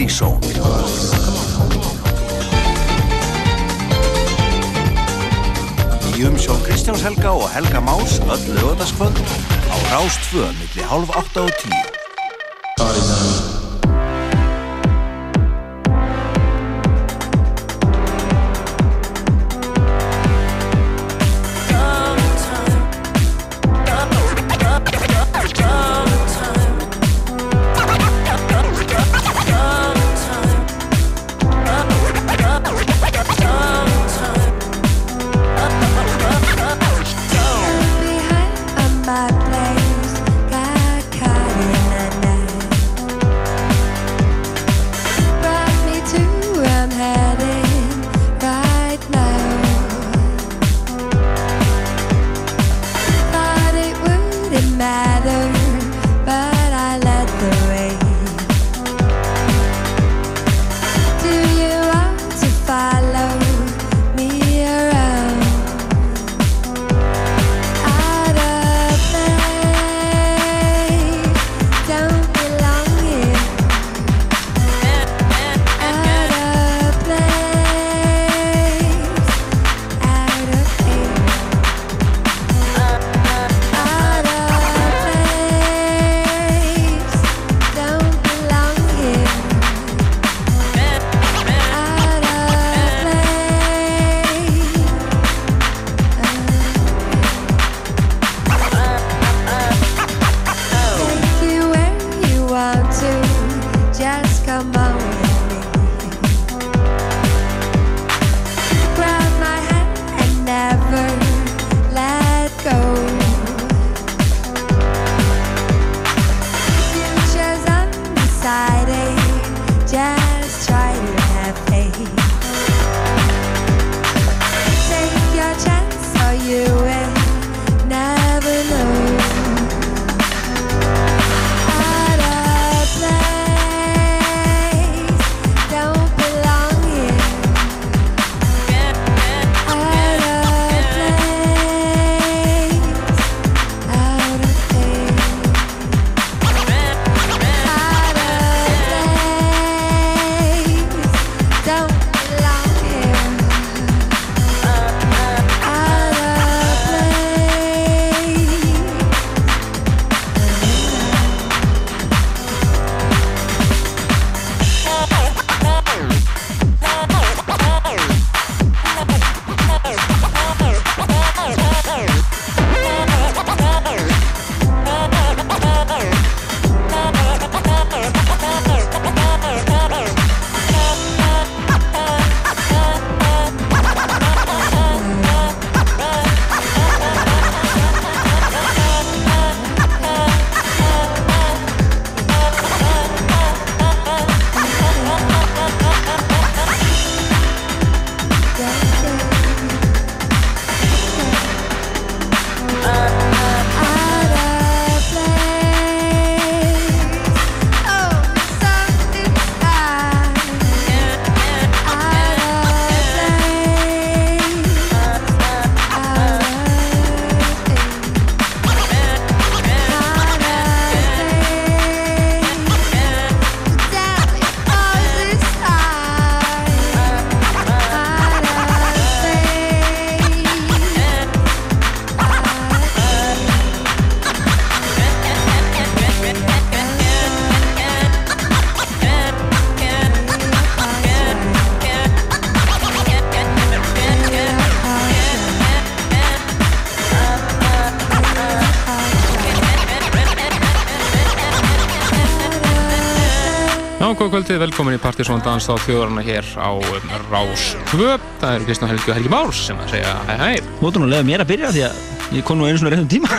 Partizón Í umsjón Kristjáns Helga og Helga Más öll lögataskvöld á Rástföð millir hálf 8 og 10 góð kvöldið, velkomin í Partisón dans á þjóðarna hér á um, Rás 2. Það eru Kristján Helgi og Helgi Márs sem að segja hæ hæ. Þú ætti nú að leiða mér að byrja því að ég kom nú einu svona réttum tíma.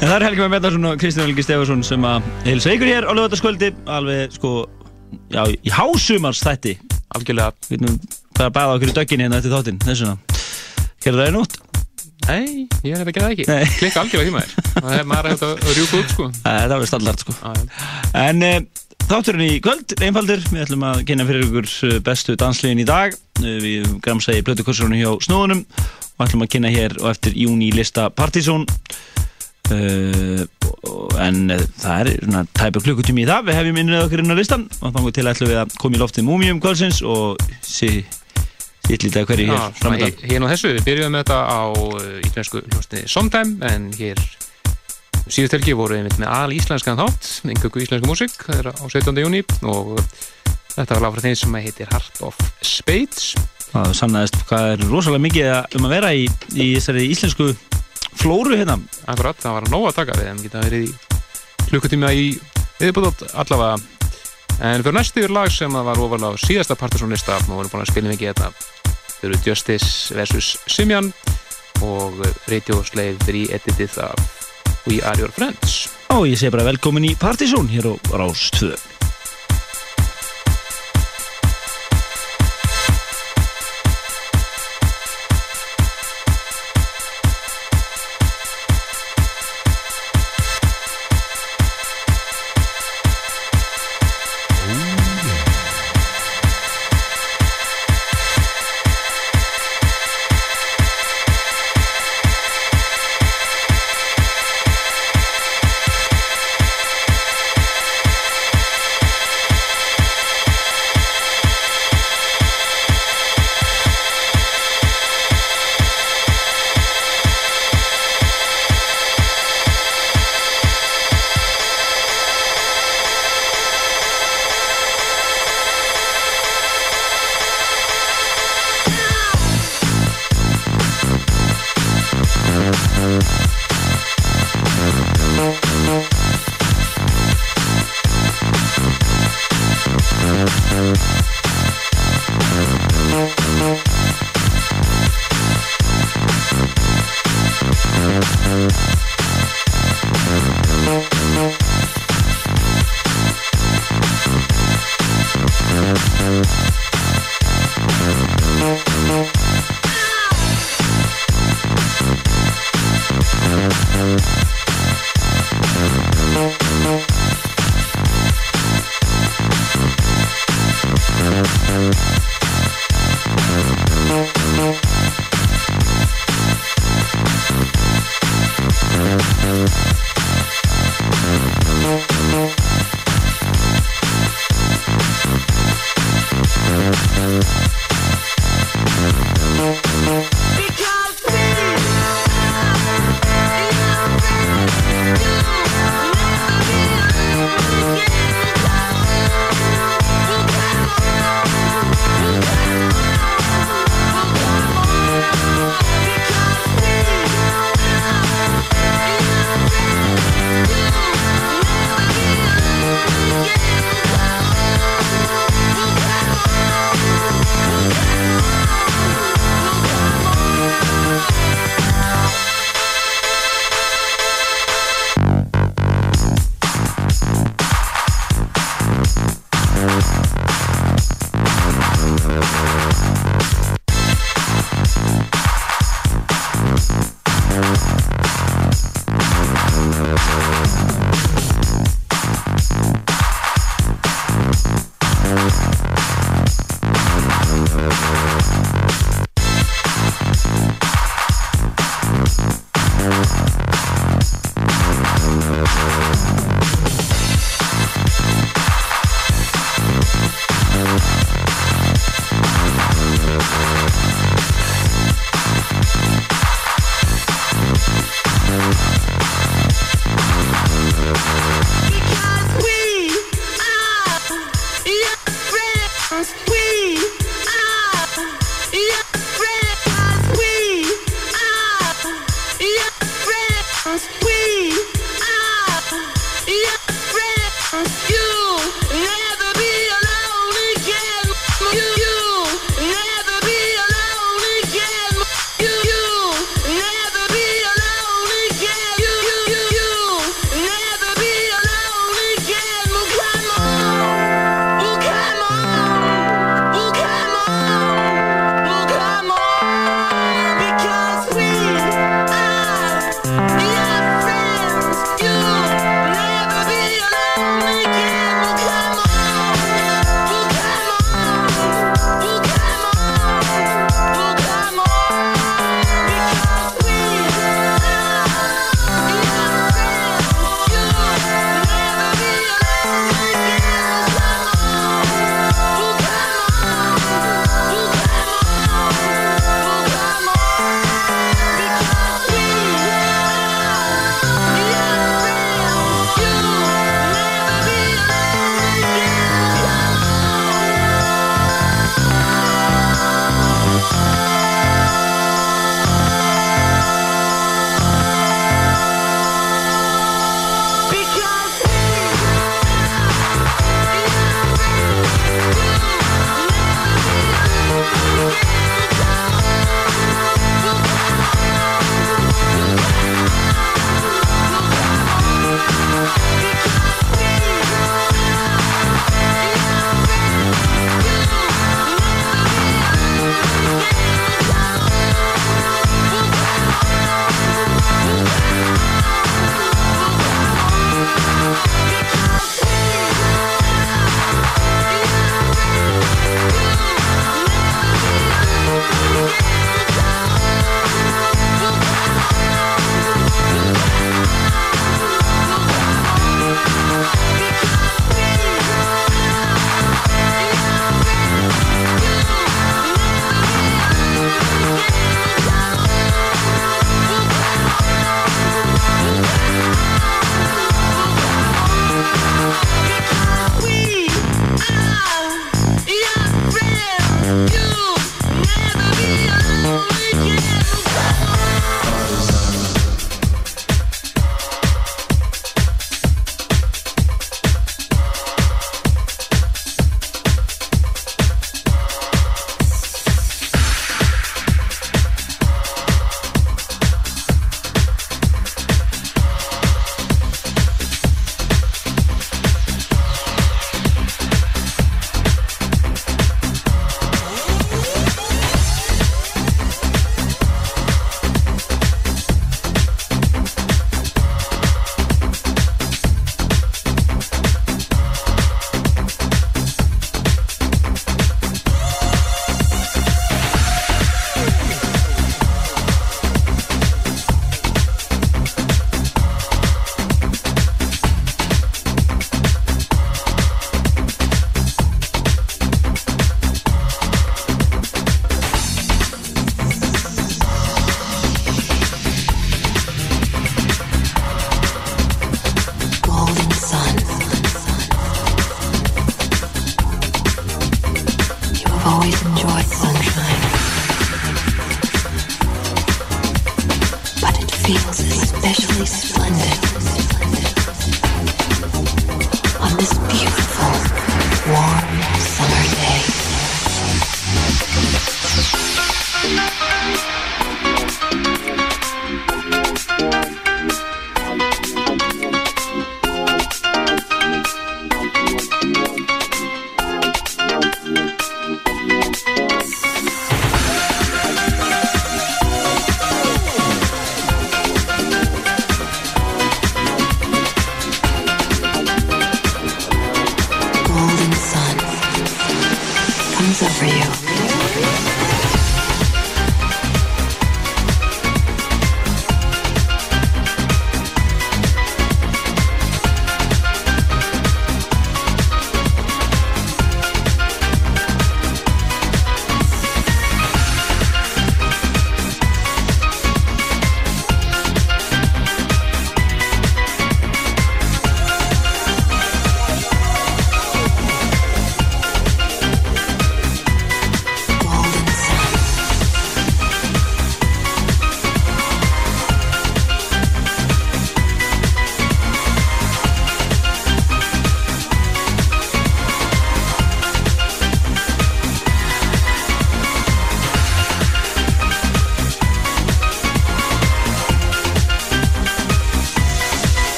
En það er Helgi Már Mettarsson og Kristján Helgi Stefansson sem að hilsa ykkur hér á lögvöldaskvöldi alveg sko, já, í hásumars þætti. Algjörlega. Við veitum bara að bæða okkur í dögginni hérna eftir þáttinn, þessuna. Gerðu það í nótt? Nei, ég hef ekki það ekki. Klikka algjörlega í maður. Það er maður að rjúka út sko. Það er stallart sko. En e, þátturinn í kvöld, einfaldur, við ætlum að kynna fyrir ykkur eh, bestu danslegin í dag. Eh, við gramsa í blötukursurunum hjá Snóðunum og ætlum að kynna hér og eftir júni lista Partizón. Uh, en það er svona tæpa klukkutími í það, við hefjum innrið okkur inn á listan og þannig til ætlum við að koma í loftið múmium kvölsins og sitt lítið hverju hér Já, svona, hér nú þessu, við byrjuðum með þetta á íslensku hljósti Sometime en hér síðust helgi voru við með al íslenskan þátt yngöku íslensku músík, það er á 17. júni og þetta var lág frá þeim sem heitir Heart of Spades Það sannæðist hvað er rosalega mikið um að vera í, í þessari íslensku flóru hérna Akkurat, það var nóg að taka við þeim geta verið í klukkutíma í viðbúðot allavega en fyrir næstu yfir lag sem var ofalega á síðasta partysónlista og voru búin að spilja mikið þetta þau eru Justice vs. Simjan og Radio Slave re-editið af We Are Your Friends. Og ég segi bara velkomin í Partysón hér á Rás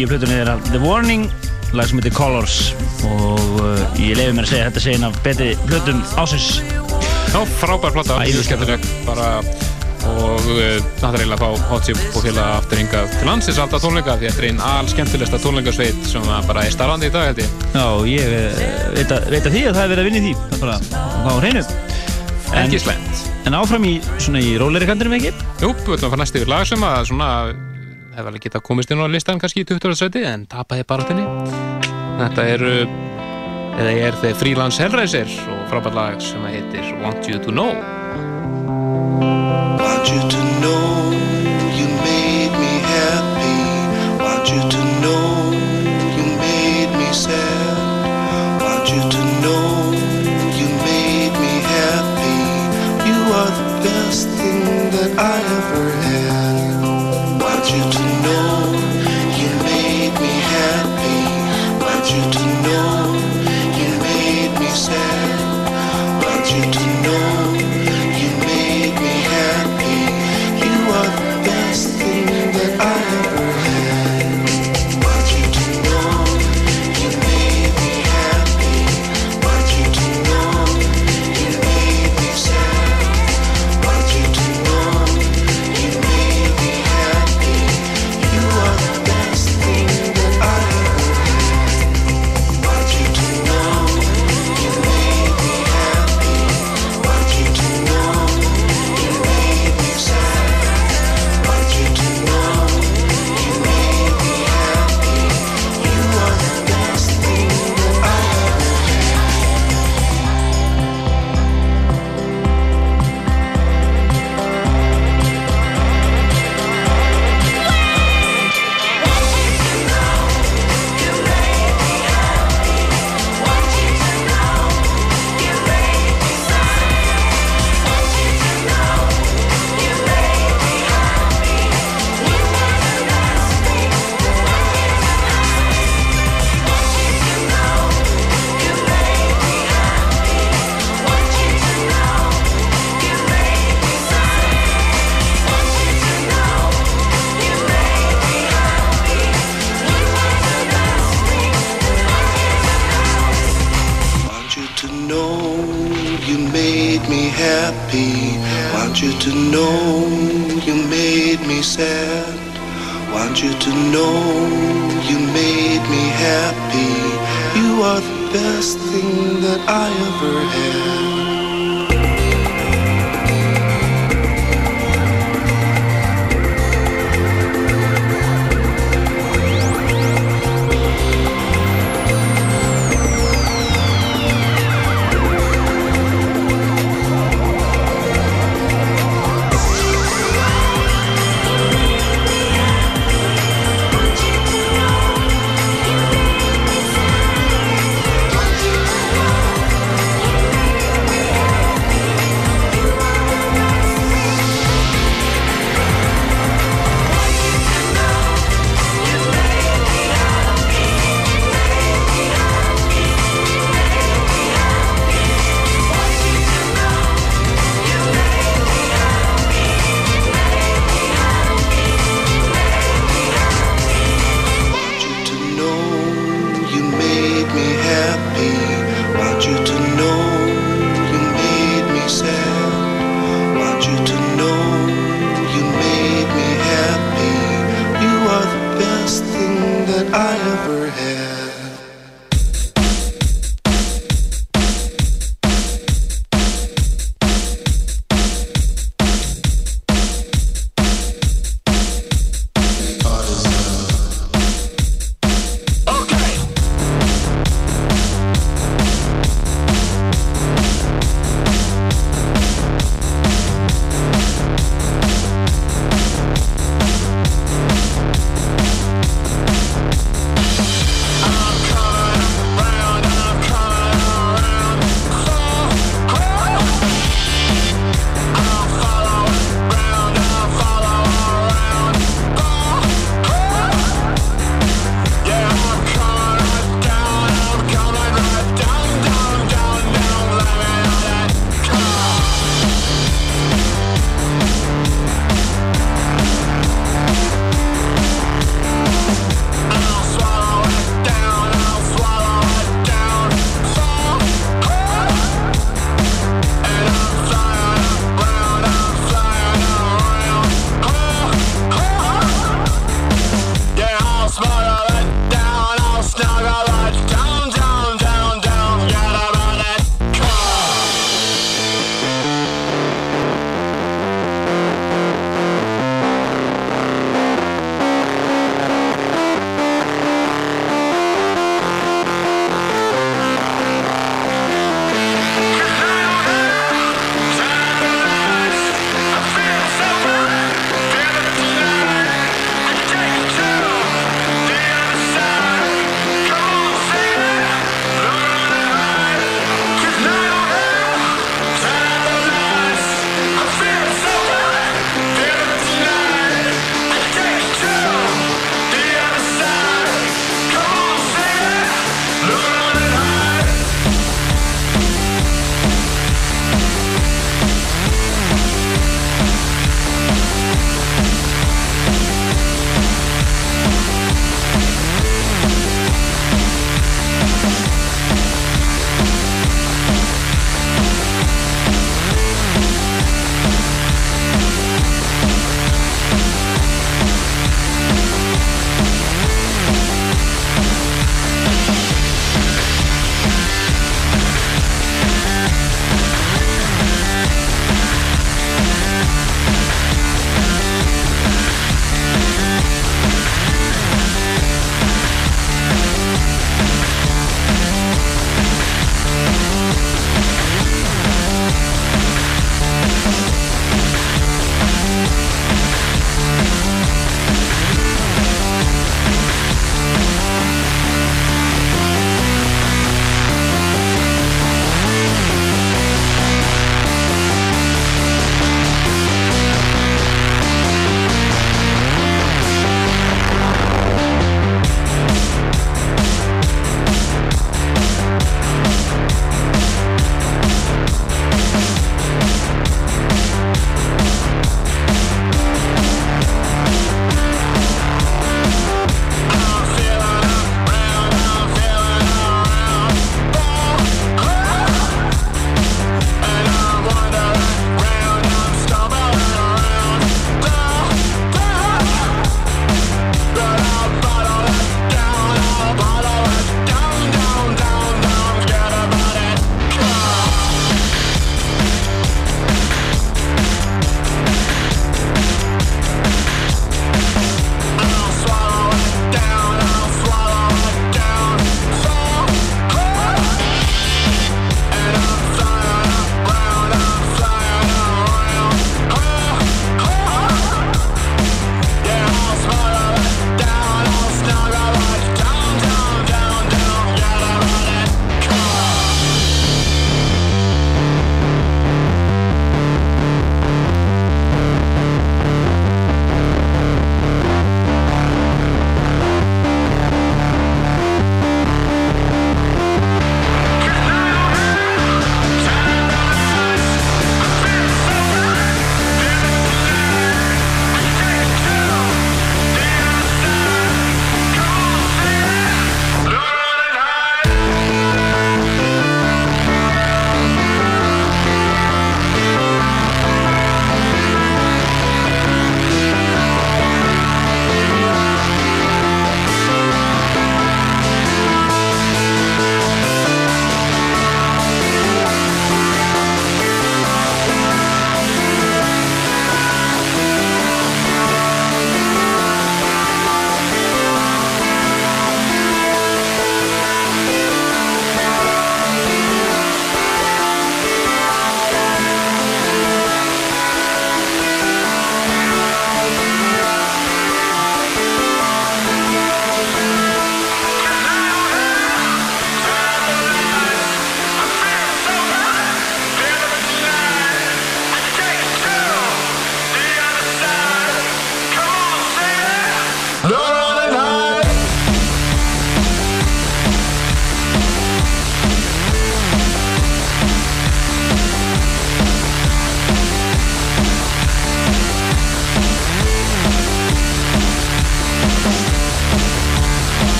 nýju plötunni er The Warning lag sem heitir Colors. Og uh, ég lefi mér að segja þetta segin af betri plötum ásins Já, frábær platta, íður skemmtileg bara og uh, náttúrulega að fá Hotchip og félag aftur hingað til landsins alltaf tónleika því þetta er einn all skemmtilegsta tónleikasveit sem bara er starfandi í dag held ég. Já, ég veit að, veit að því að það er verið að vinna í því það er bara að fá hreinu. Slemt En áfram í, í róleri kandurum ekki? Jú, við ætlum að fara næst yfir lag sem að svona hefði alveg geta komist inn á listan kannski í 20. seti en tapaði bara þenni þetta eru eða ég er þeir Freelance Hellraiser og frábært lag sem að heitir Want You To Know. Want You To Know You made me happy. Want You To Know You made me sad. Want You To Know You made me happy. You are the best thing that I ever had. Want You To Know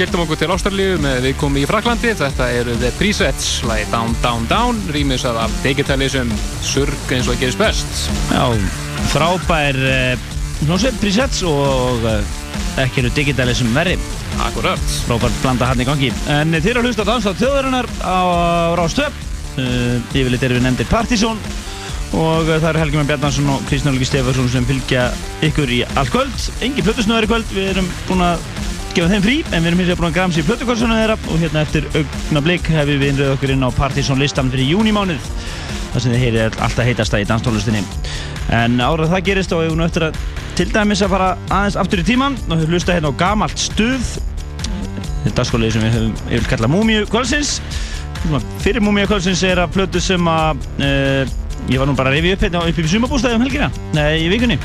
skelltum okkur til Ástralíu með við komum í Fraklandi. Þetta eru The Presets, lagi Down, Down, Down, rýmisað af Digitalism, surg eins og að gerist best. Já, frábær uh, hljómsveit, presets og uh, ekki eru digitalism verri. Akkurat. Frábær blanda hann í gangi. En þeir eru að hlusta á Danstátt þjóðarinnar á Rástöp. Uh, yfirleitt erum við nefndir Partizón og uh, það eru Helgi Menn Bjarnarsson og Kristján Olgi Stefarsson sem fylgja ykkur í allt kvöld. Engi plötusnöður í kvöld, við erum búin að gefa þeim frí, en við erum hins vegar búin að gramsa í plötukorsunum þeirra og hérna eftir augna blik hefur við innröð okkur inn á Partizón listan fyrir júnimánuð þar sem þið heyrið alltaf heitasta í danstónlistinni. En árað það gerist og við erum eftir að til dæmis að fara aðeins aftur í tíman og við hlusta hérna á gamalt stuð þetta er dagskólið sem við höfum yfir kallað Múmiu kvölsins fyrir Múmiu kvölsins er að plötu sem að uh, ég var nú bara að reyfi upp hérna upp í sumabústæði um helgina, nei í vikunni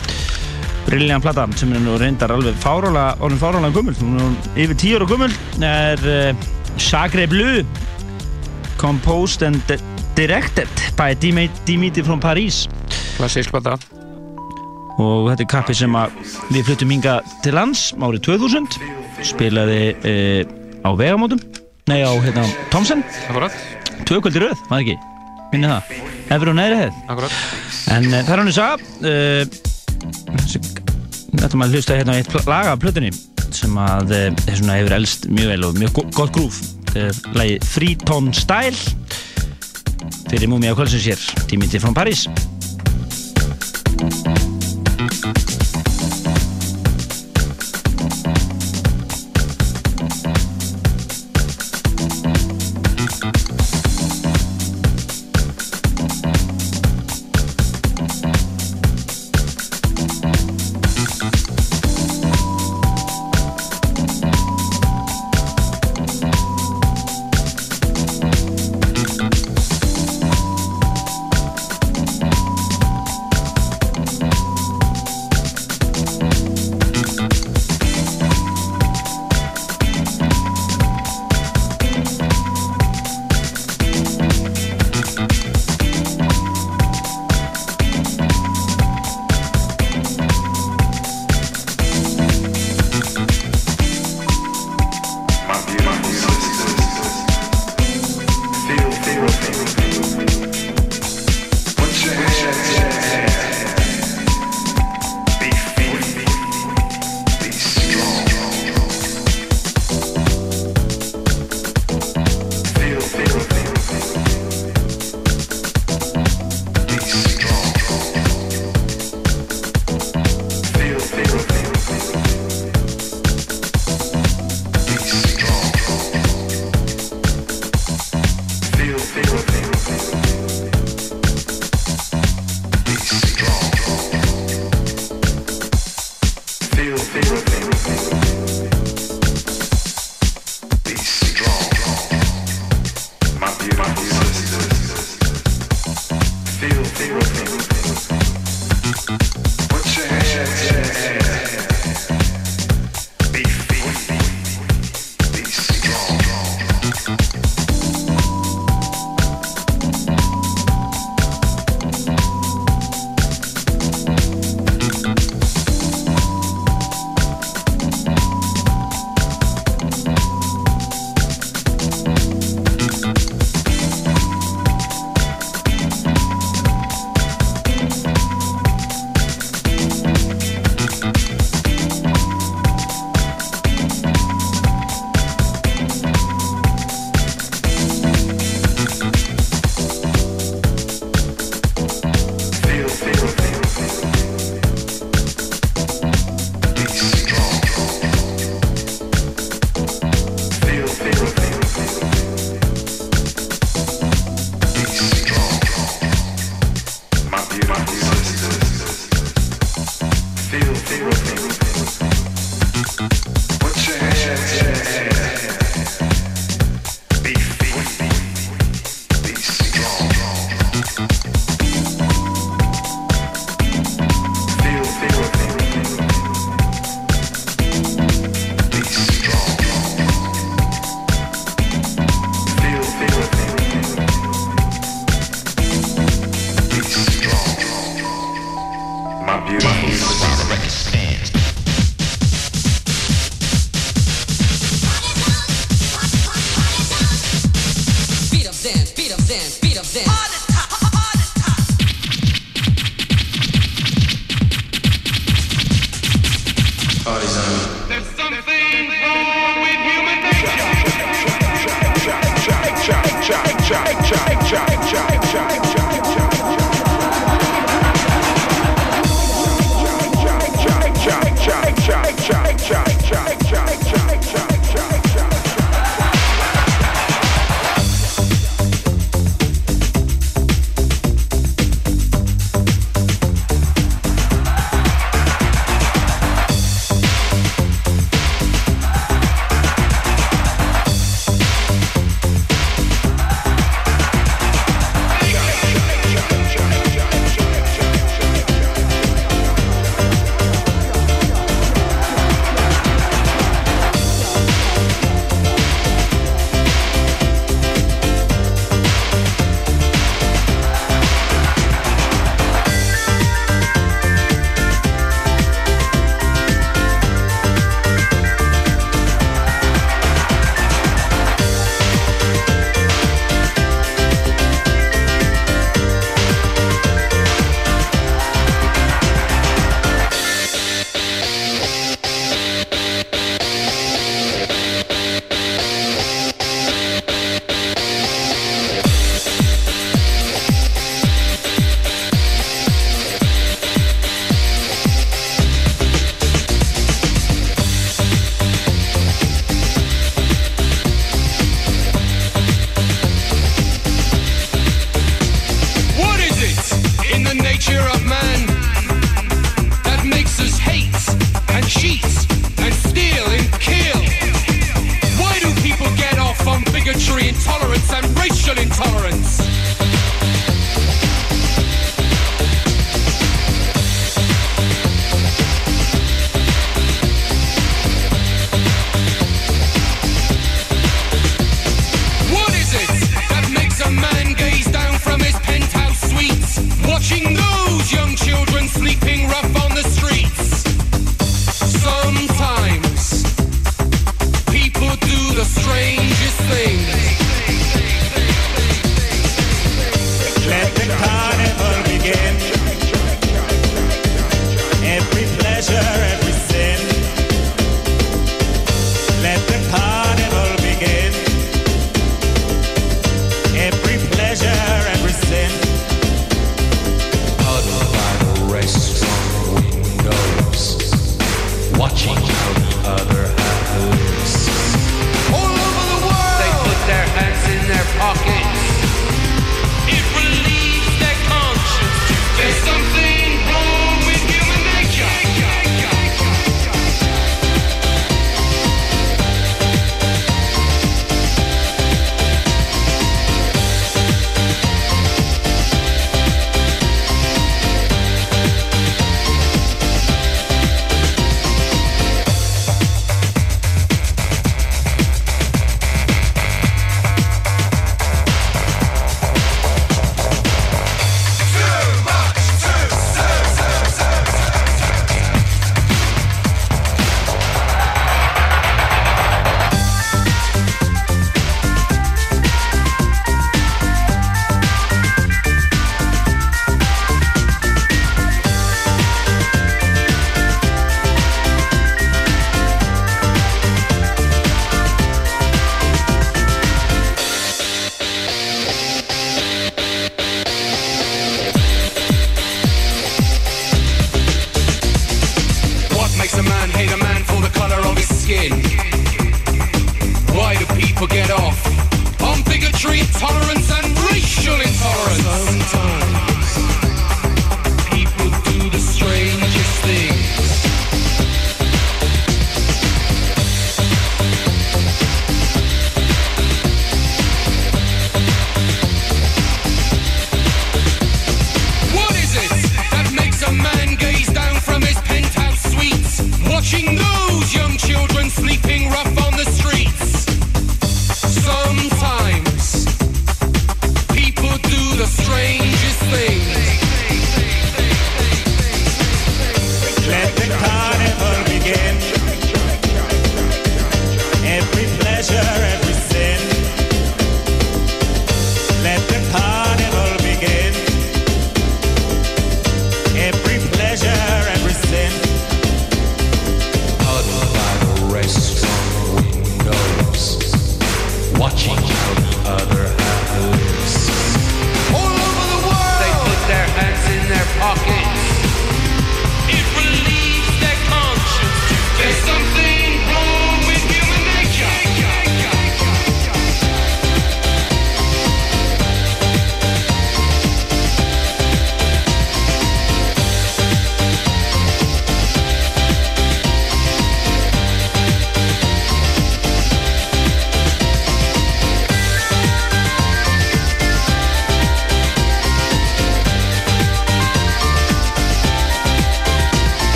Brilliant plata sem er nú reyndar alveg fárálega, orðin fárálega gummul hún er yfir tíu ára gummul er uh, Sacre Bleu Composed and di- Directed by Dimi- Dimitri from Paris. Klassísk plata. og þetta er kappi sem við fluttum hinga til lands árið 2000 spilaði uh, á vegamótum. Nei á hérna Thomsen. Akkurat. tvö kvöldi röð, maður ekki? Minni það, efri og neðri hefð. En uh, það er hann að þetta maður hlusta hérna á eitt pl- lag af plötunni sem að uh, er svona hefur elst mjög vel og mjög go- gott grúf þetta er lagi Freeton Style fyrir Múmi á kvöldsins hér tímindi frá París the strangest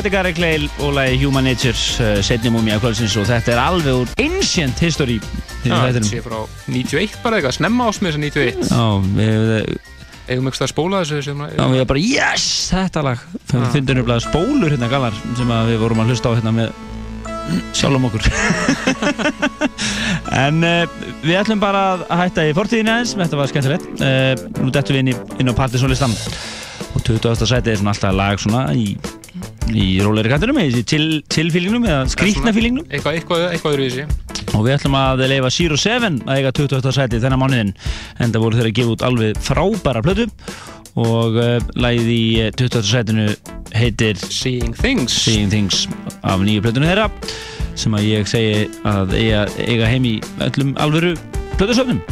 þetta er Gary Clay og lagi Human Nature uh, setni múmi af kvöldsins og þetta er alveg úr ancient history. Já, þetta sé frá 91 bara eitthvað, snemma ásmið þessi 91 Já, við, Eigum ekki að spóla þessu sem já, við bara yes, þetta lag. Við Já. fundum nefnilega spólur hérna galar sem að við vorum að hlusta á hérna með sjálfum okkur. En uh, við ætlum bara að hætta í fortíðinu aðeins þetta var skemmtilegt. Uh, nú dettum við inn, í, inn á partysónlistan og 20. sæti er svona alltaf lag svona í, í rólegri kantinum í til, tilfílingnum eða skrítna fílingnum Eitthvað, eitthvað, eitthvað öðru í þessi og við ætlum að leifa Zero Seven að eiga 20. sæti þennan mánuðin en það voru þeirra að gefa út alveg frábæra plötu og uh, lagið í eh, 20. sætinu heitir Seeing Things Seeing Things af nýju plötunum þeirra sem að ég segi að eiga, eiga heim í öllum alvöru plötusöfnum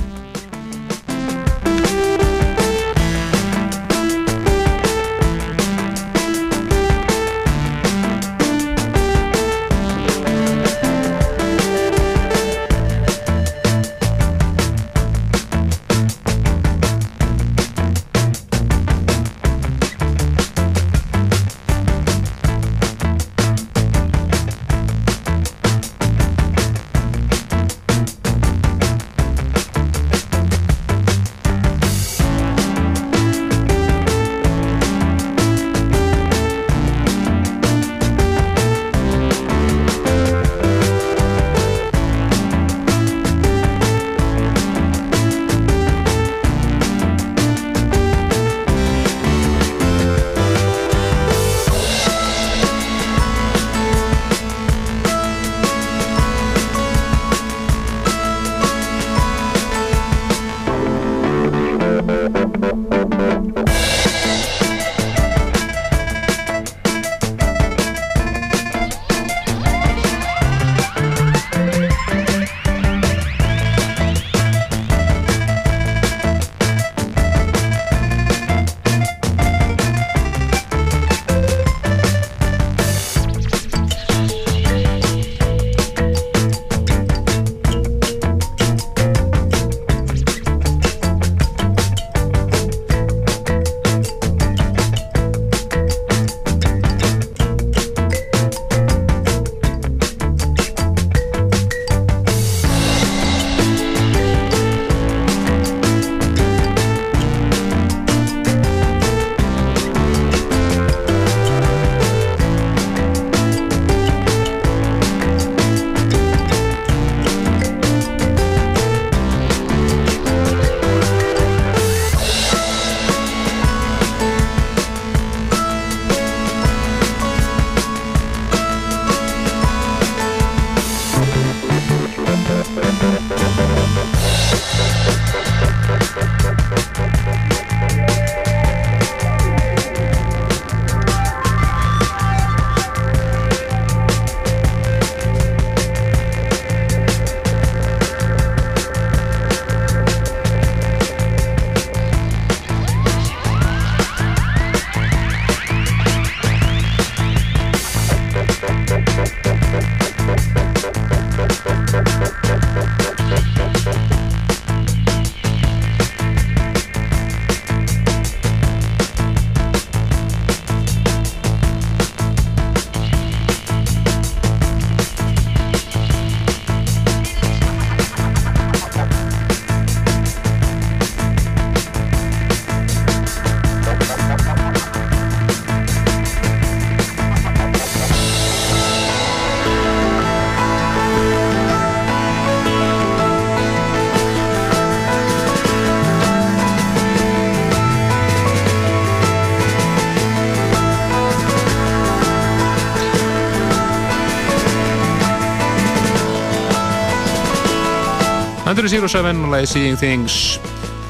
Þetta eru Zero Seven og lagi Seeing Things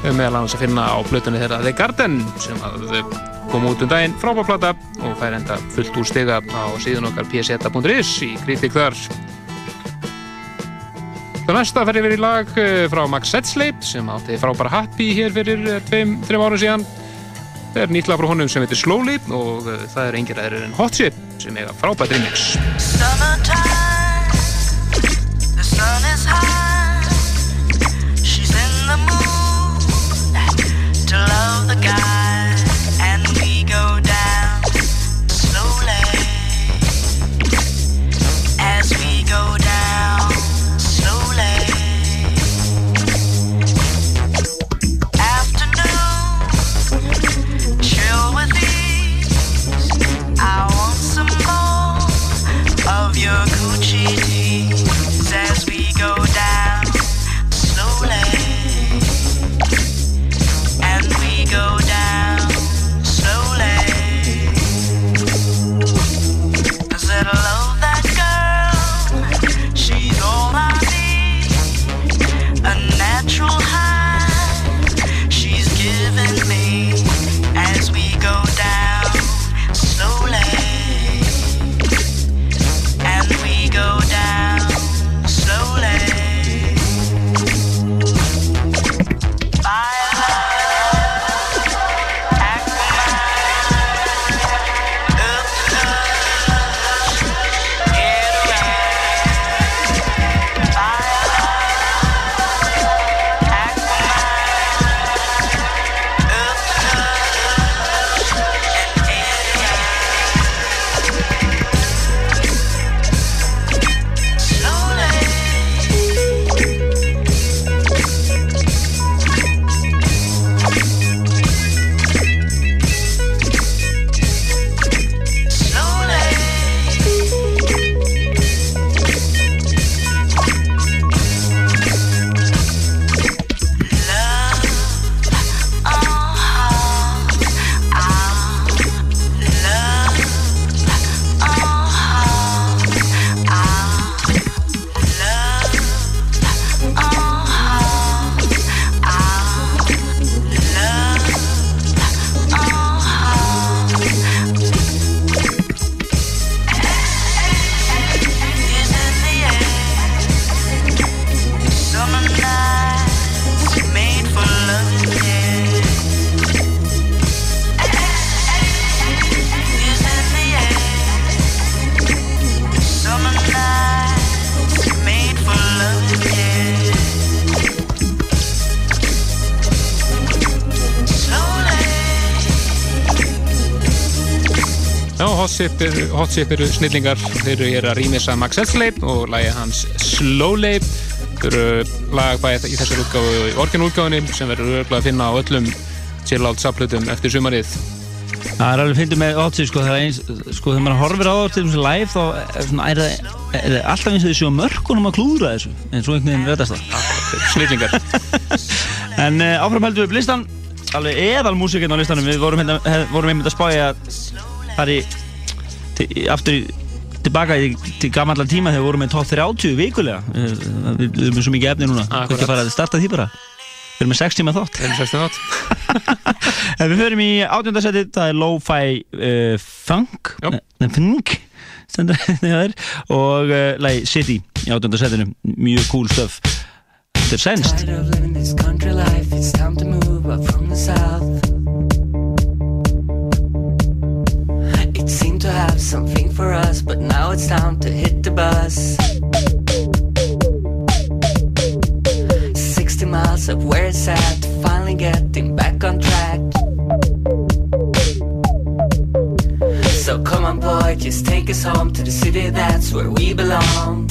meðal annars að finna á plötunni þeirra The Garden sem kom út um daginn frábárplata og fær enda fullt úr stiga á síðan okkar pseta.is í kritik þar. Það næsta fer yfir í lag eh, frá Max Setsley sem átti frábæra Happy hér fyrir eh, tveim, þreim árum síðan. Það er nýtt lag frá honum sem heitir Slowly og eh, það er engir aðrir en Hot Chip sem eiga frábært remix Hot Chip eru, Hot Chip eru snillingar þeir eru að rýmisa Max Hesley og lagi hans Slowly þeir eru lag bæði í þessar í orginútgáfunni sem verður örgulega að finna á öllum chill out saplutum eftir sumarið. Það er alveg fylgdur með Chip sko þegar eins, sko þegar maður horfir á það til þessu live þá er, svona, er, það, er það alltaf eins og þessu mörkunum að klúðra þessu en svo einhvern veginn reddast það. Snillingar. En uh, áfram heldum við upp listan alveg eðal músikinn á listanum. Við vorum, hérna, hef, vorum einmitt að spája er í aftur tilbaka í til gammallan tíma þegar við vorum með top 30 vikulega. Eh, við, við erum með svo mikið efni núna. Akkurat. Ekki að fara að starta því bara. Við erum með 6 tíma þátt. Þeir eru 16 átt En við förum í átjöndasetti, það er lo-fi uh, funk. Funk og uh, lagi City í átjöndasettinu mjög cool stuff. Þetta er sænst to have something for us, but now it's time to hit the bus. 60 miles of where it's at, finally getting back on track. So come on, boy, just take us home to the city, that's where we belong.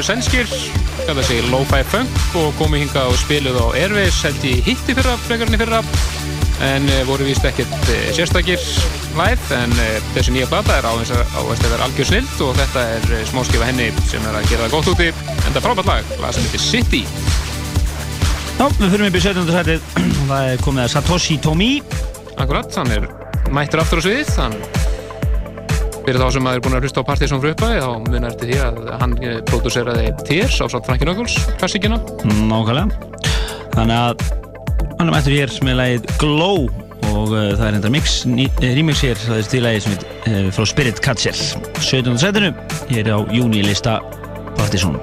Eru sænskir, kalla sig Lo-Fi Funk og komu hingað og spiluð á Airways held í hitti fyrra, frekarinn í fyrra. En uh, voru víst ekkert uh, sérstakir live en uh, þessi nýja plata er á þess að vera algjör snild og þetta er smáskifa henni sem er að gera það gott úti. En það er frábært lag, lag sem heitir City. Já, við fyrir 17. sætið. Og það er komið að Satoshi Tomi. Akkurat, hann er mættur aftur á sviðið hann fyrir þá sem maður er búin að hlusta á Partizón frá upphæði þá munar eftir því að hann eh, pródúseraði Tears á satt Frankie Knuckles klassikina Nákvæmlega. Þannig að hann er mættur hér með lagið Glow og uh, það er enda mix, eh, remix hér það er stílagið sem heit uh, frá Spirit Catcher 17. setinu, hér á júnilista Partizón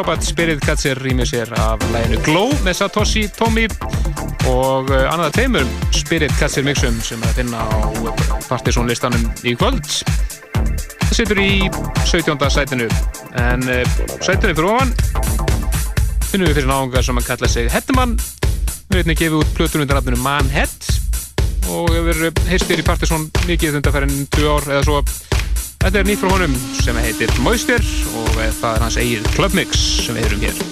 frábært Spirit Catcher rýmið sér af læginu Glow með Satoshi Tomi og uh, annað teimur Spirit Catcher mixum sem er að finna á Partiðsson listanum í kvöld. Það situr í 17. sætinu. En uh, sætinu fyrir ofan finnum við fyrir náðungar sem að kalla sig Hetman. Við veitum að gefa út plötur undir nafninu Manhead og hefur heistir í Partiðsson mikið undarferðin 2 ár eða svo Þetta er nýtt frá honum sem heitir Moistir og það er hans eigið Clubmix sem við erum hér.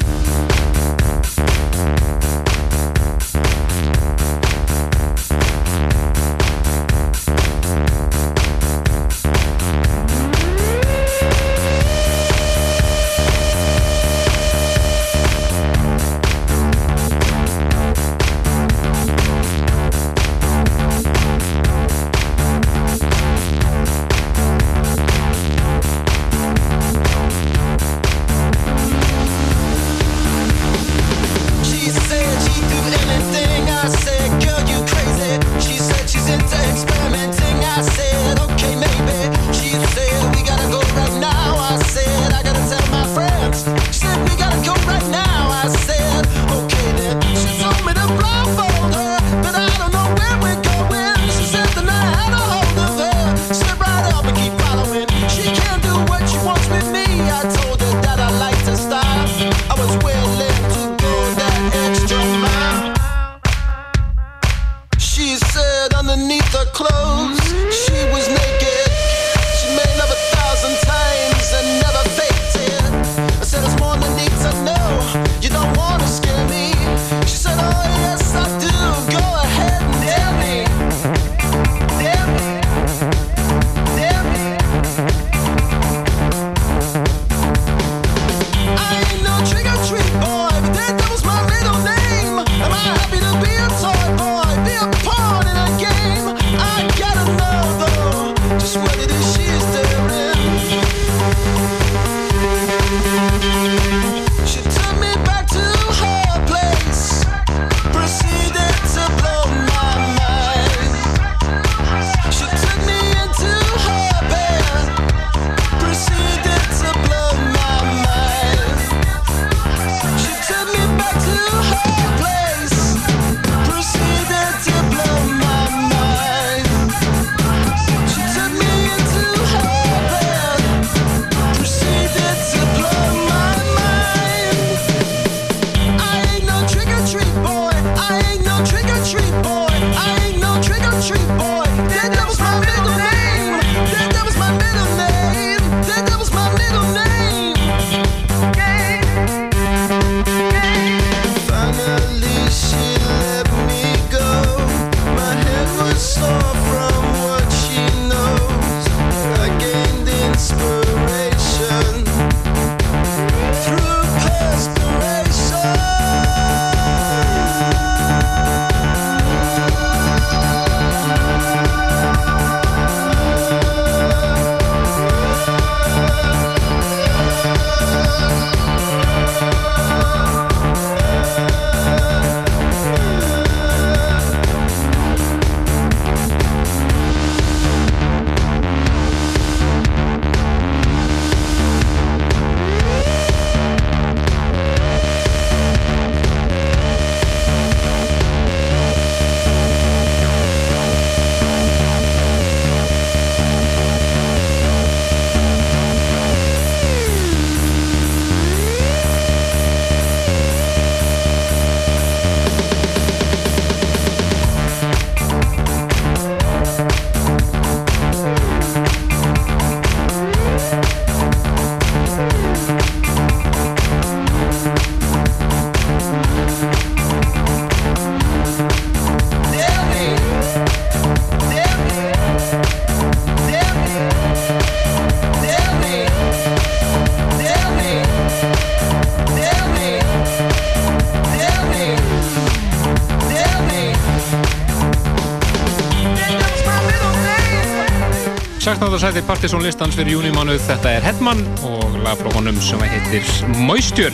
Sæti Partiðsson listans fyrir júnimánuð þetta er Hedman og lag frá honum sem heitir Moisture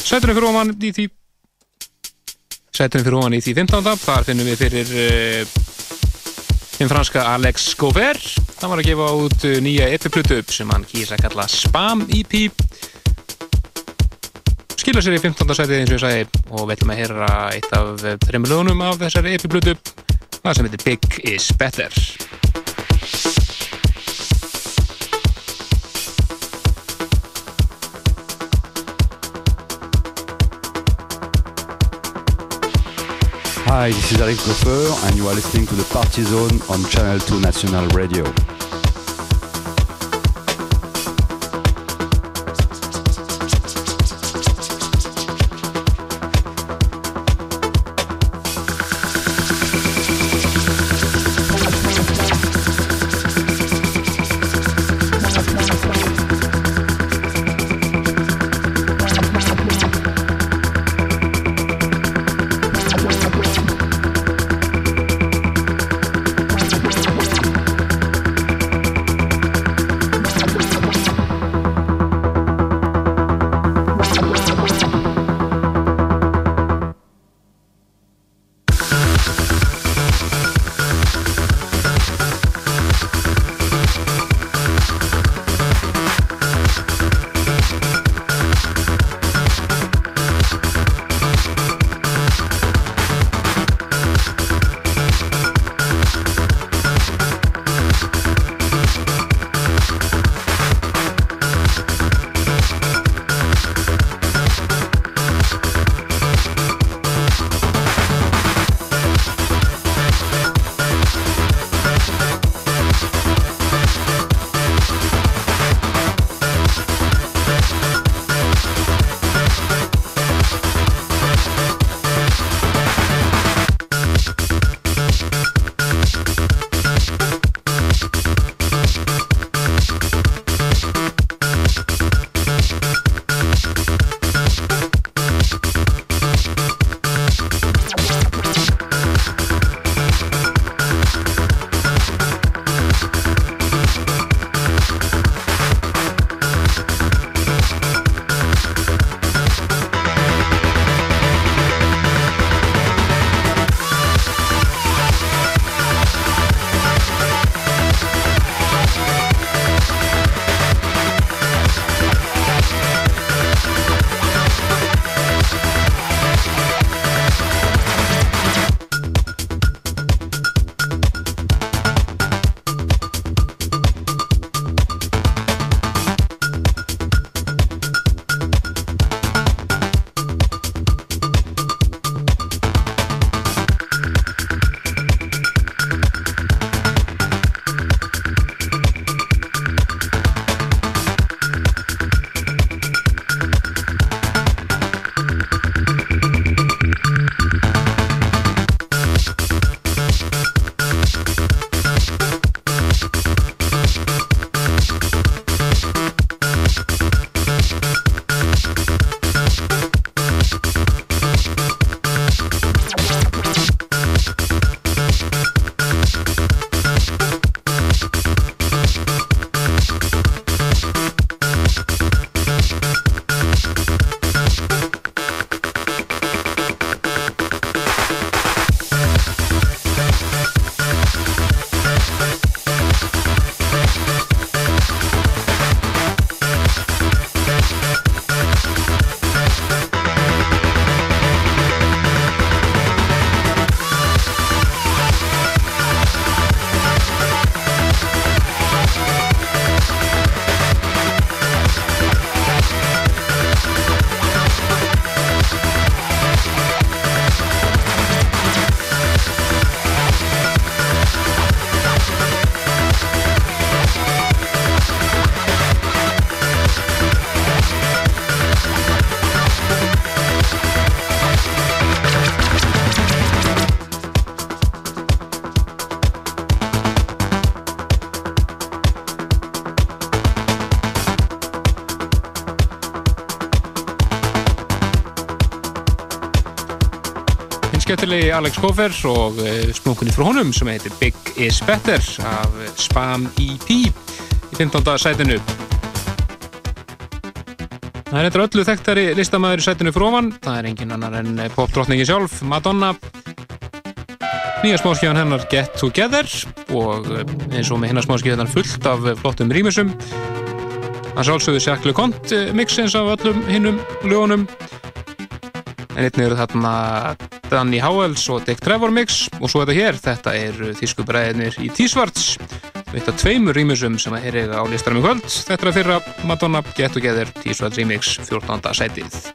Sætunum fyrir ofan í því Sætunum fyrir ofan í því 15. þar finnum við fyrir uh, hinn franska Alex Gauver hann var að gefa út uh, nýja EP-plutu sem hann kýrsa að kalla Spam EP skilja sér í 15. sætið eins og ég sagði og við ætlum að heyra eitt af þreymur lögunum af þessari EP-plutu það sem heitir Big is Better Hi, this is Alex Goffer, and you are listening to the Party Zone on Channel 2 National Radio. Skemmtilegi Alex Koffer og uh, splunkunni frá honum sem heitir Big is Better af Spam EP í 15. sætinu. Það er eitthvað öllu þekktari listamæður í sætinu frá ofan. Það er engin annar en popdrottningi sjálf, Madonna. nýja smáskjöfan hennar Get Together og eh, eins og með hennar smáskjöfan fullt af flottum rýmisum Það sálsögðu Sjakle Kont mixins af öllum hinnum lögunum en einnig eru þarna Danny Howells og Dick Trevor mix og svo þetta hér, þetta er þýskubræðinir í T-Svarts. Þetta tveimur rýmisum sem er eiga á listarum í kvöld. Þetta er að fyrra Madonna Get Together T-Svarts remix 14. setið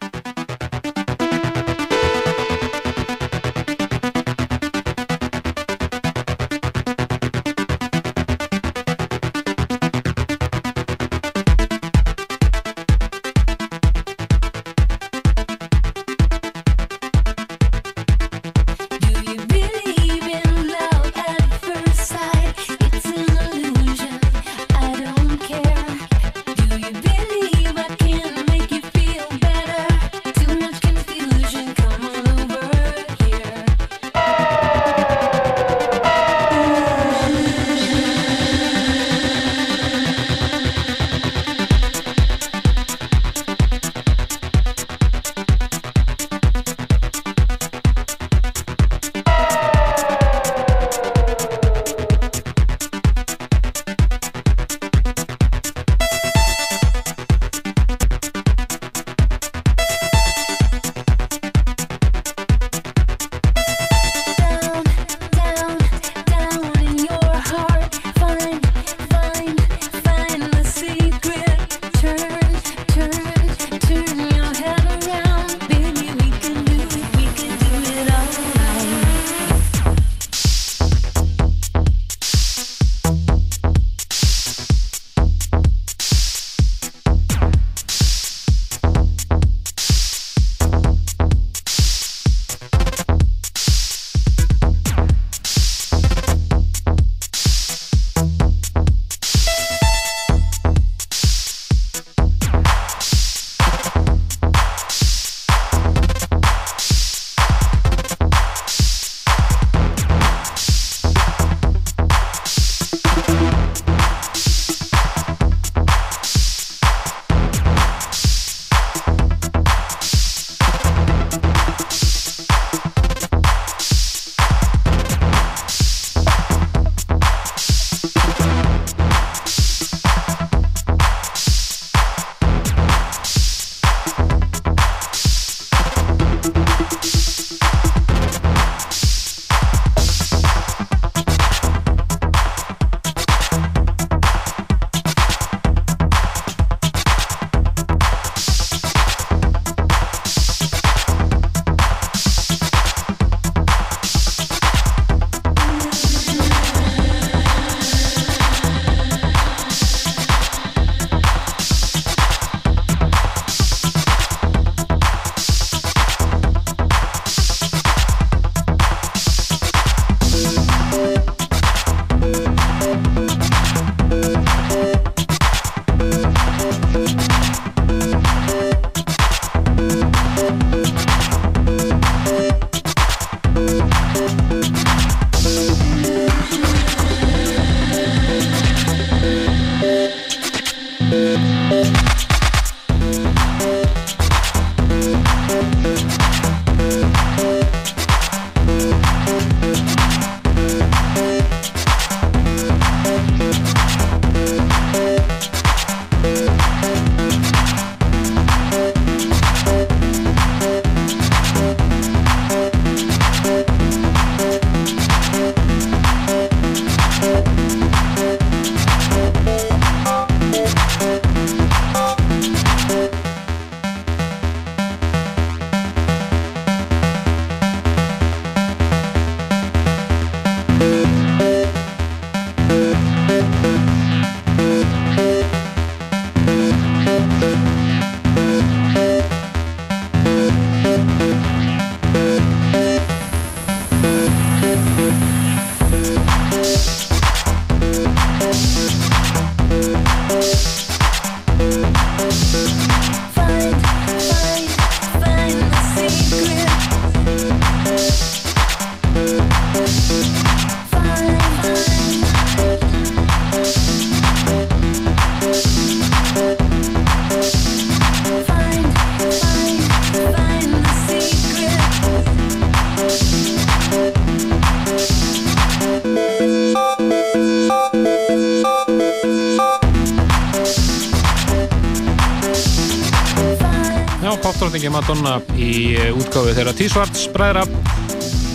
Madonna í eh, útgáfi þeirra T-Svarts bræðra.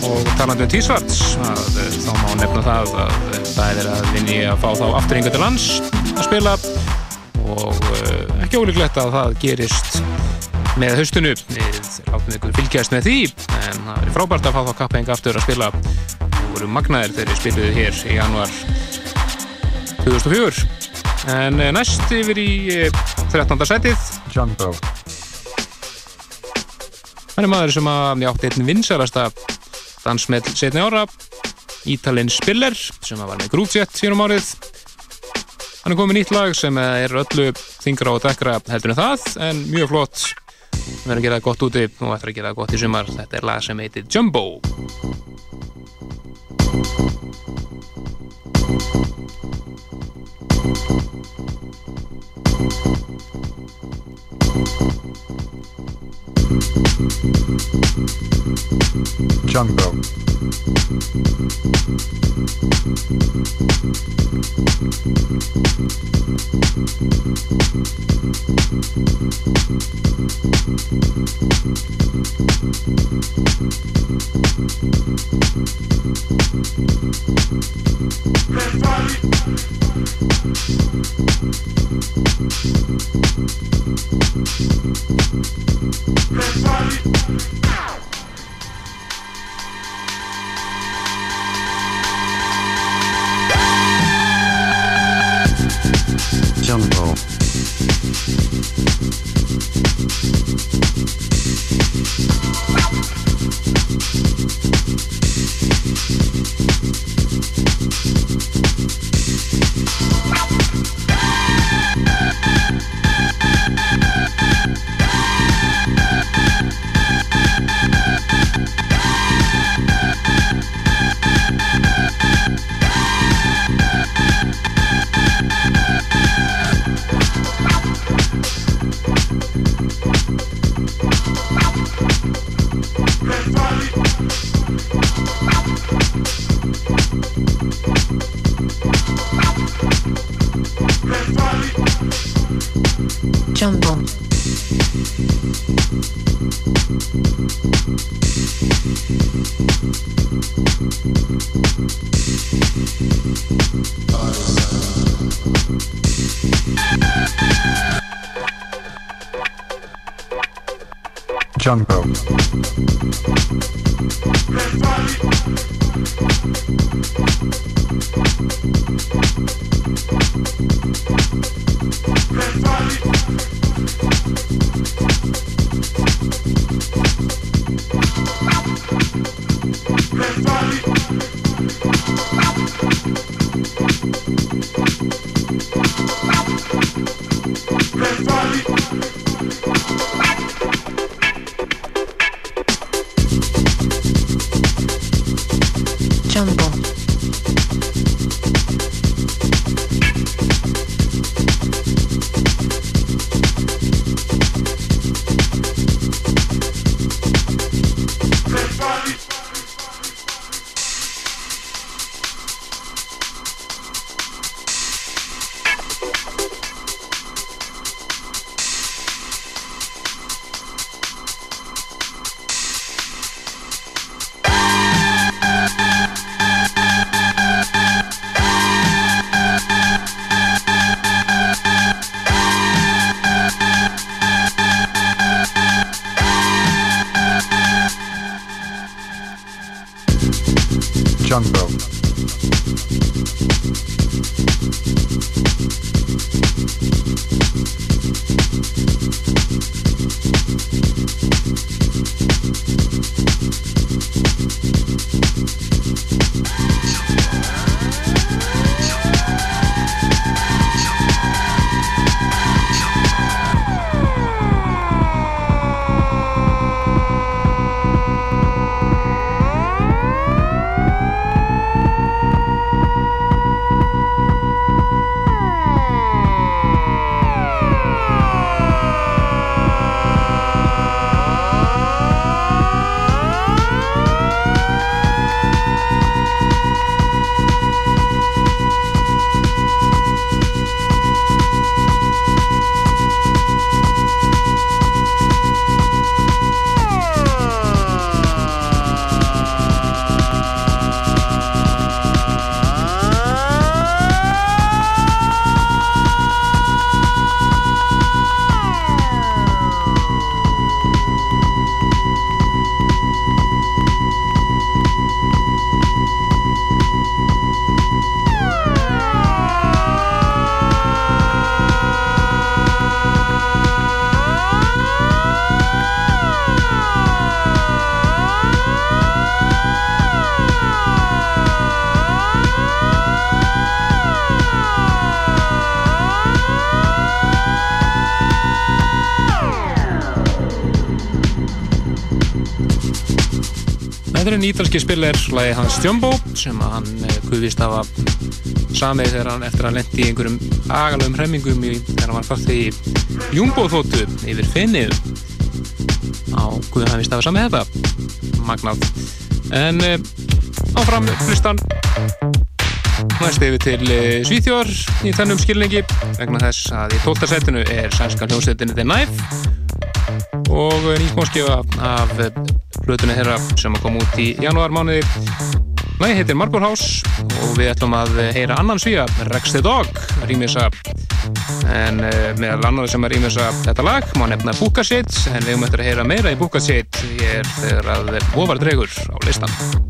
Og talandi um T-Svarts eh, þá má nefna það að eh, það er að vinni að fá þá aftur yngur til lands að spila. Og ekki ólíklegt að það gerist með haustunu við látum ykkur fylgjast með því en það verið frábært að fá þá kappenga aftur að spila. Og voru magnaðir þegar við spiluðu hér í januar 2004 en næst yfir í uh, 13. setið John Bow. Hann er maður sem að ég átti einn vinsarasta dansmell setni ára Ítalinn Spiller sem var með Groovjet fyrir um árið. Hann er komið nýtt lag sem er öllu þingra og dekkra heldur en það en mjög flott. Við verðum að gera það gott úti og ætlar að gera það gott í sumar. Þetta er lag sem heitir Jumbo John Einn ítalski spiller, lagi hans Jumbo, sem hann kuvist af að samið þegar hann eftir að lendi í einhverjum agalöfum hremmingum í, þegar hann var fætt í Jumbo-þóttu yfir finnið. Á Guðan hann vist af að samið þetta. Magnað. En áfram hlustan næst yfir til Svíþjór í þennum skilningi vegna þess að í tóltasettinu er sænska hljómsveitinni The Knife. Og nýsmóskjöfa af hlutunni þeirra sem að koma út í janúarmániði Lægi heitir Marble House og við ætlum að heyra annan svíja Rex the Dog rýmisa. En uh, meðal annar sem að rýmisa þetta lag má nefna Booka Shit en við eftir að heyra meira í Booka Shit ég er þegar að ofar dregur á listan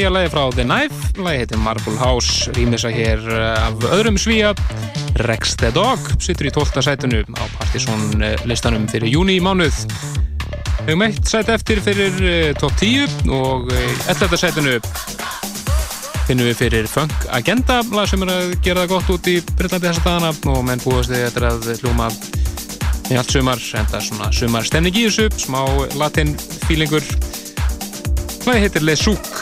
nýja lagi frá The Knife, lagi heitir Marble House, rýmisa hér eh, af öðrum svíja, Rex the Dog, sittur í 12. sætunu á Partizón listanum fyrir júni í mánuð. Við höfum eitt sæt eftir fyrir uh, top 10 og uh, 11. sætunu finnum við fyrir Funk Agenda, lag sem er að gera það gott út í Bryllandi þessa dagana og menn búast þið eftir að hljóma í allt sumar, enda svona sumar stemning í þessu, smá latin feelingur. Lagi heitir Le Souk.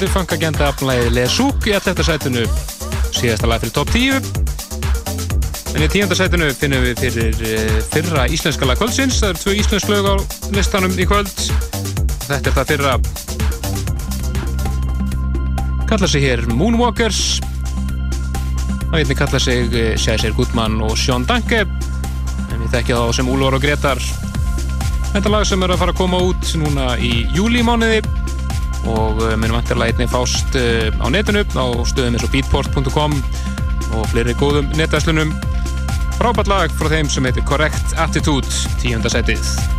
Hljómsveitin funkagenda afnlæði Lesúk í 11. sætinu. Síðasta lag fyrir top 10 en í 10. sætinu finnum við fyrir eh, fyrra íslenska lag kvöldsins. Það eru tvö íslensk lög á listanum í kvöld. Þetta er það fyrra. Kalla sig hér Moonwalkers. Og einnig kalla sig Cæsir Gutmann og Sjón Danke en við þekkja þá sem Úlvar og Gretar. Þetta lag sem er að fara að koma út núna í júlímániði minnum vantarlega einnig fást uh, á netinu á stöðum eins og beatport.com og fleiri góðum netvæslunum frábært lag frá þeim sem heitir Correct Attitude tíundasettið Eðalhás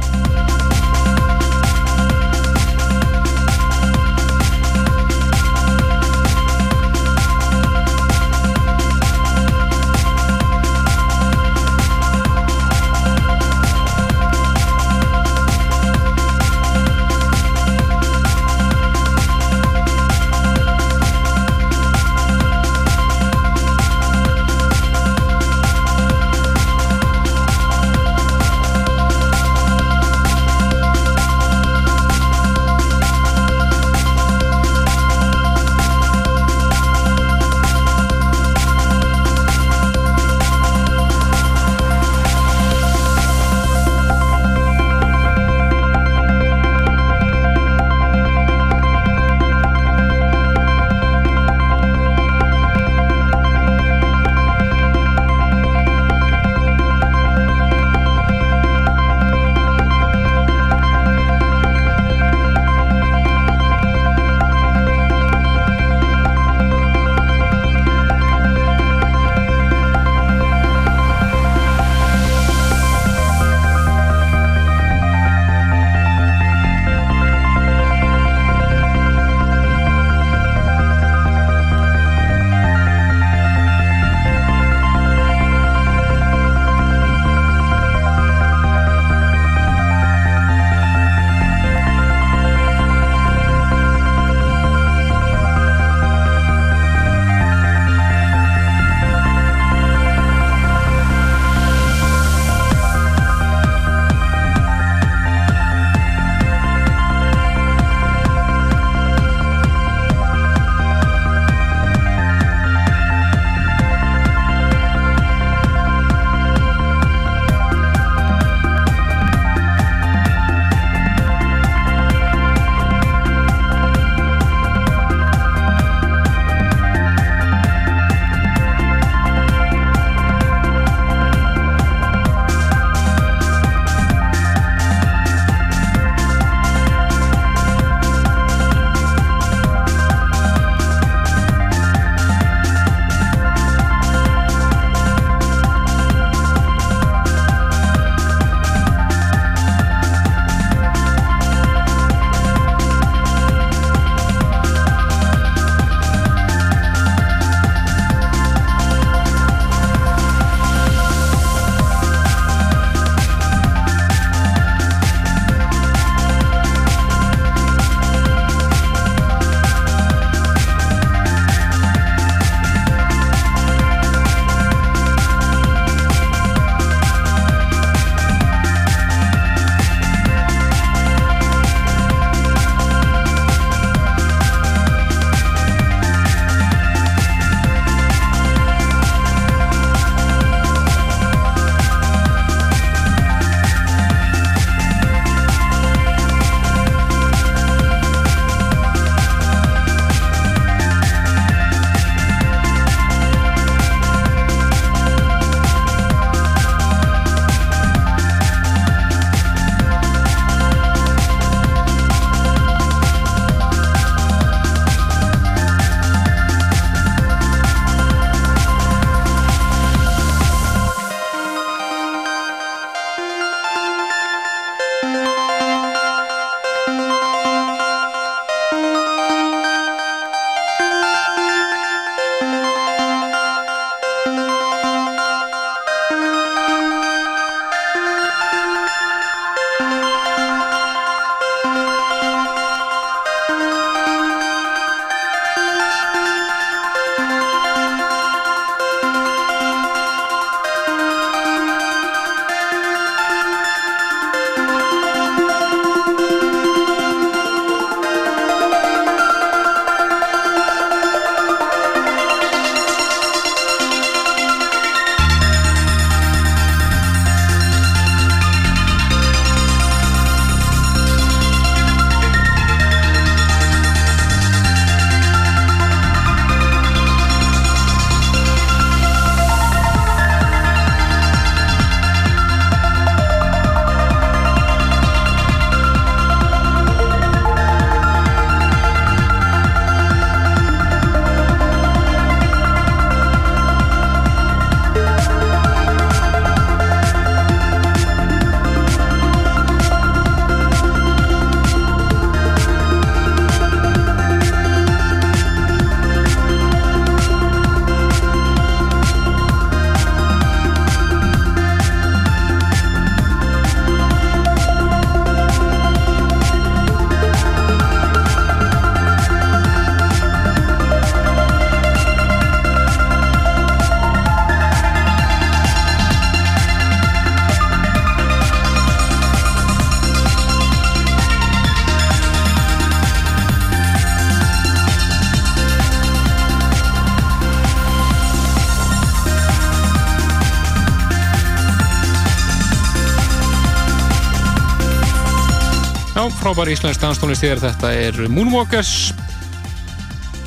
frábæri íslensk danstónlist hér, þetta er Moonwalkers.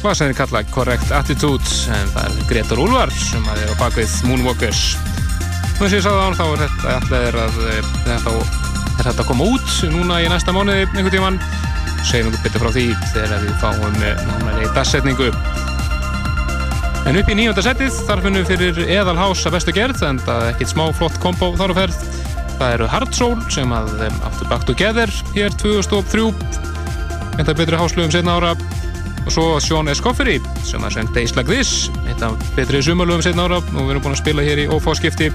Hvað sem er kallað Correct Attitude? En það er Gretur Ulvar sem að er á bakvið Moonwalkers. Og eins og ég sagði á hann þá er þetta alltaf er að eh, þetta, er þetta að koma út núna í næsta mánuði einhvern tíman segjum einhvern bitur frá því þegar við fáum eh, námæli dassetningu en upp í nýjönda setið þarf við nú fyrir eðalhás að bestu gerð en það er ekkit smá flott kombo þar og ferð það eru Hard Soul sem að þeim aftur Back Together hér 2003 eitt af betri háslugum setna ára. Og svo Sean Escofferi sem að senda Days Like This eitt af betri sumalugum setna ára. Og við erum búin að spila hér í ófáskipti.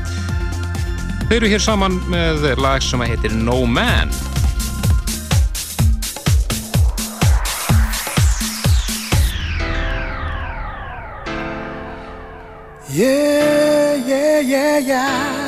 Þeir eru hér saman með lag sem að heitir No Man. Yeah, yeah, yeah, yeah.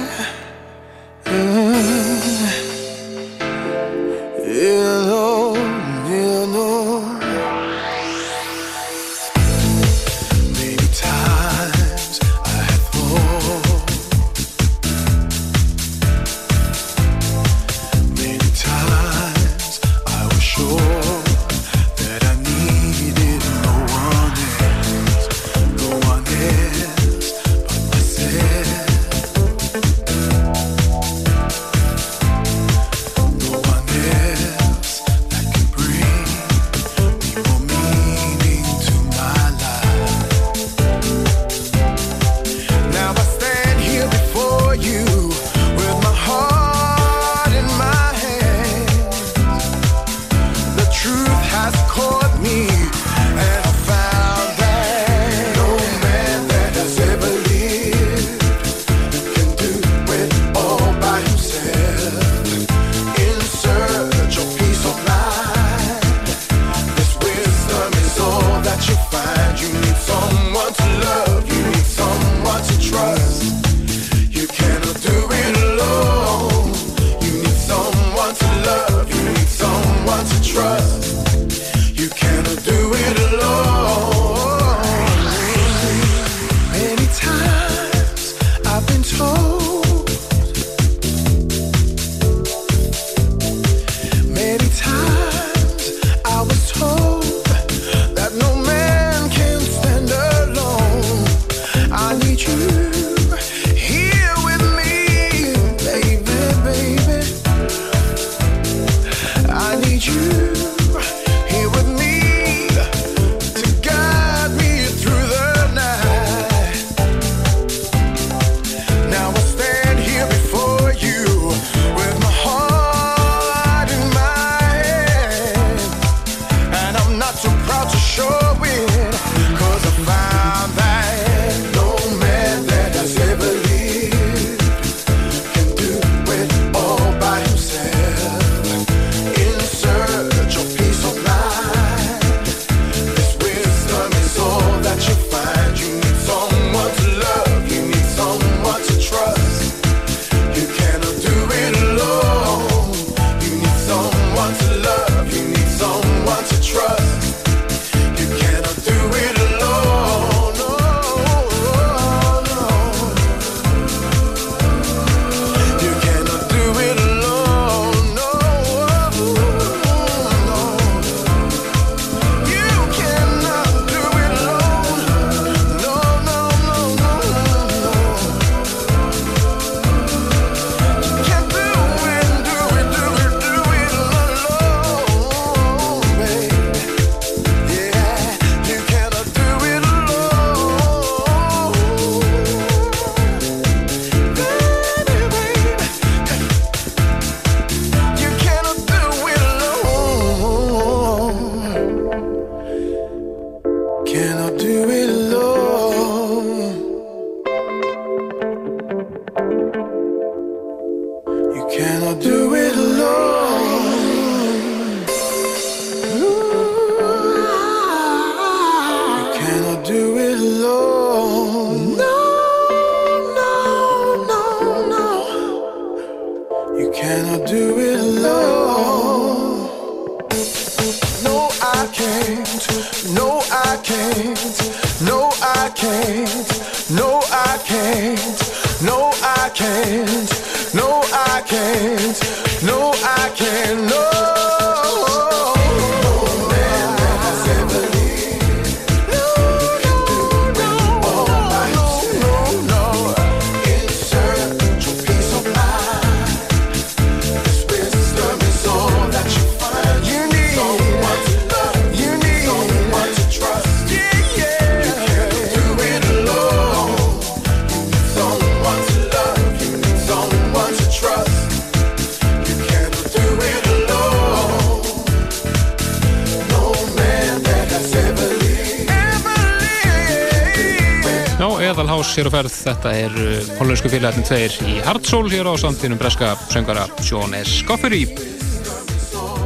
Hér á ferð. Þetta er hollensku félagarnir tveir í Hardsól hér á samtíðnum breska söngara Sean S. Goffery.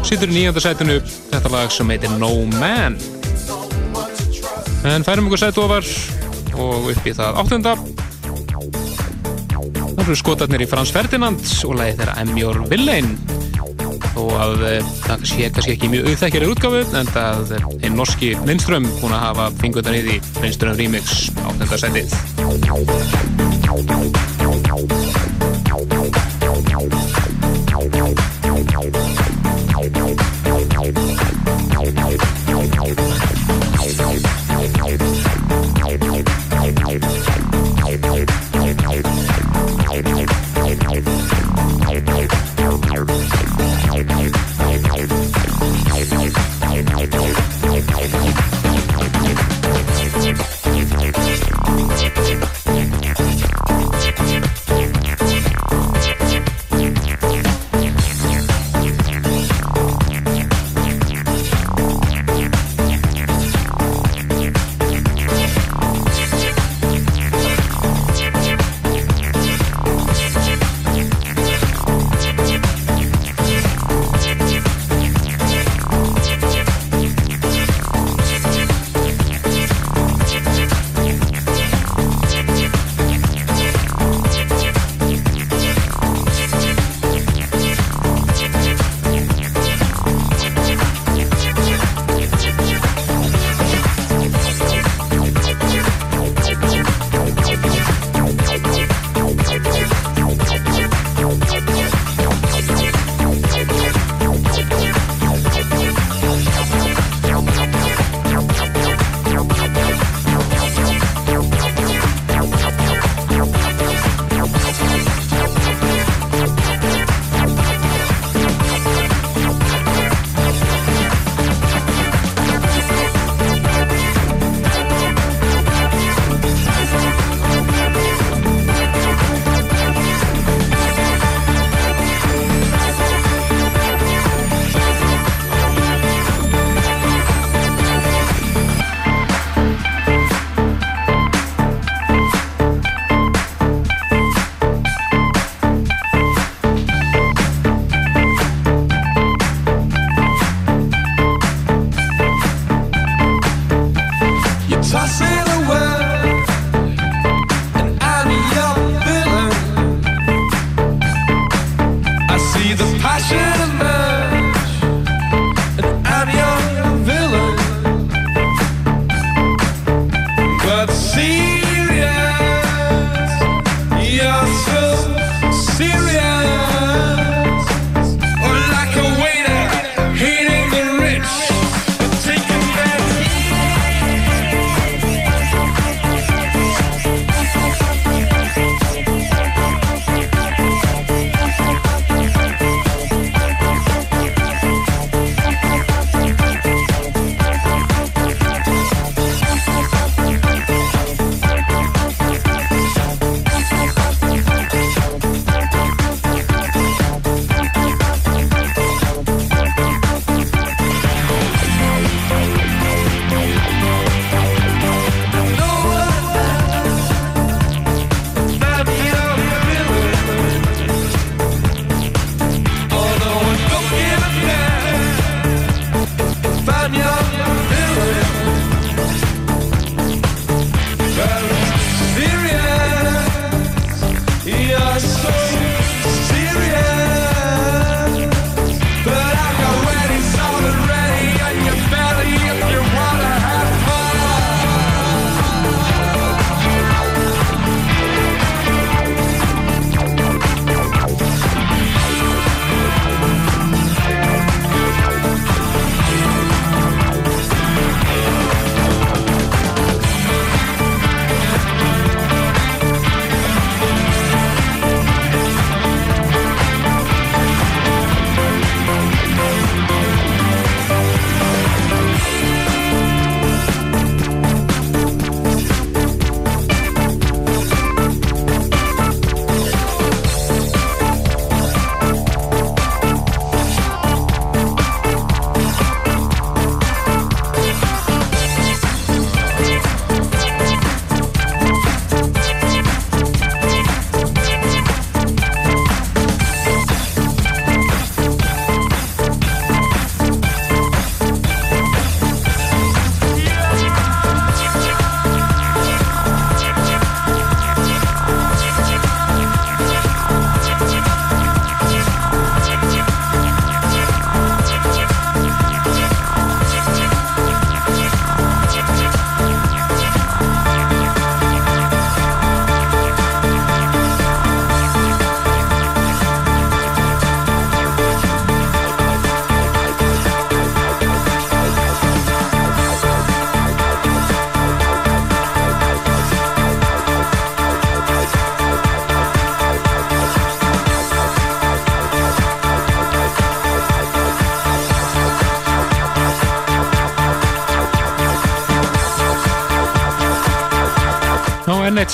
Sýtur í nýjönda sætinu þetta lag sem heitir No Man. En færum ykkur sætu ofar og upp í það áttunda. Það eru skotarnir í Frans Ferdinand og lagi þeirra I'm Your Villain og að eh, það sé kannski ekki mjög auðþekkjari útgáfu en það er norski Lindström búin að hafa fingurðan í því Lindström Remix á þetta setið Yeah.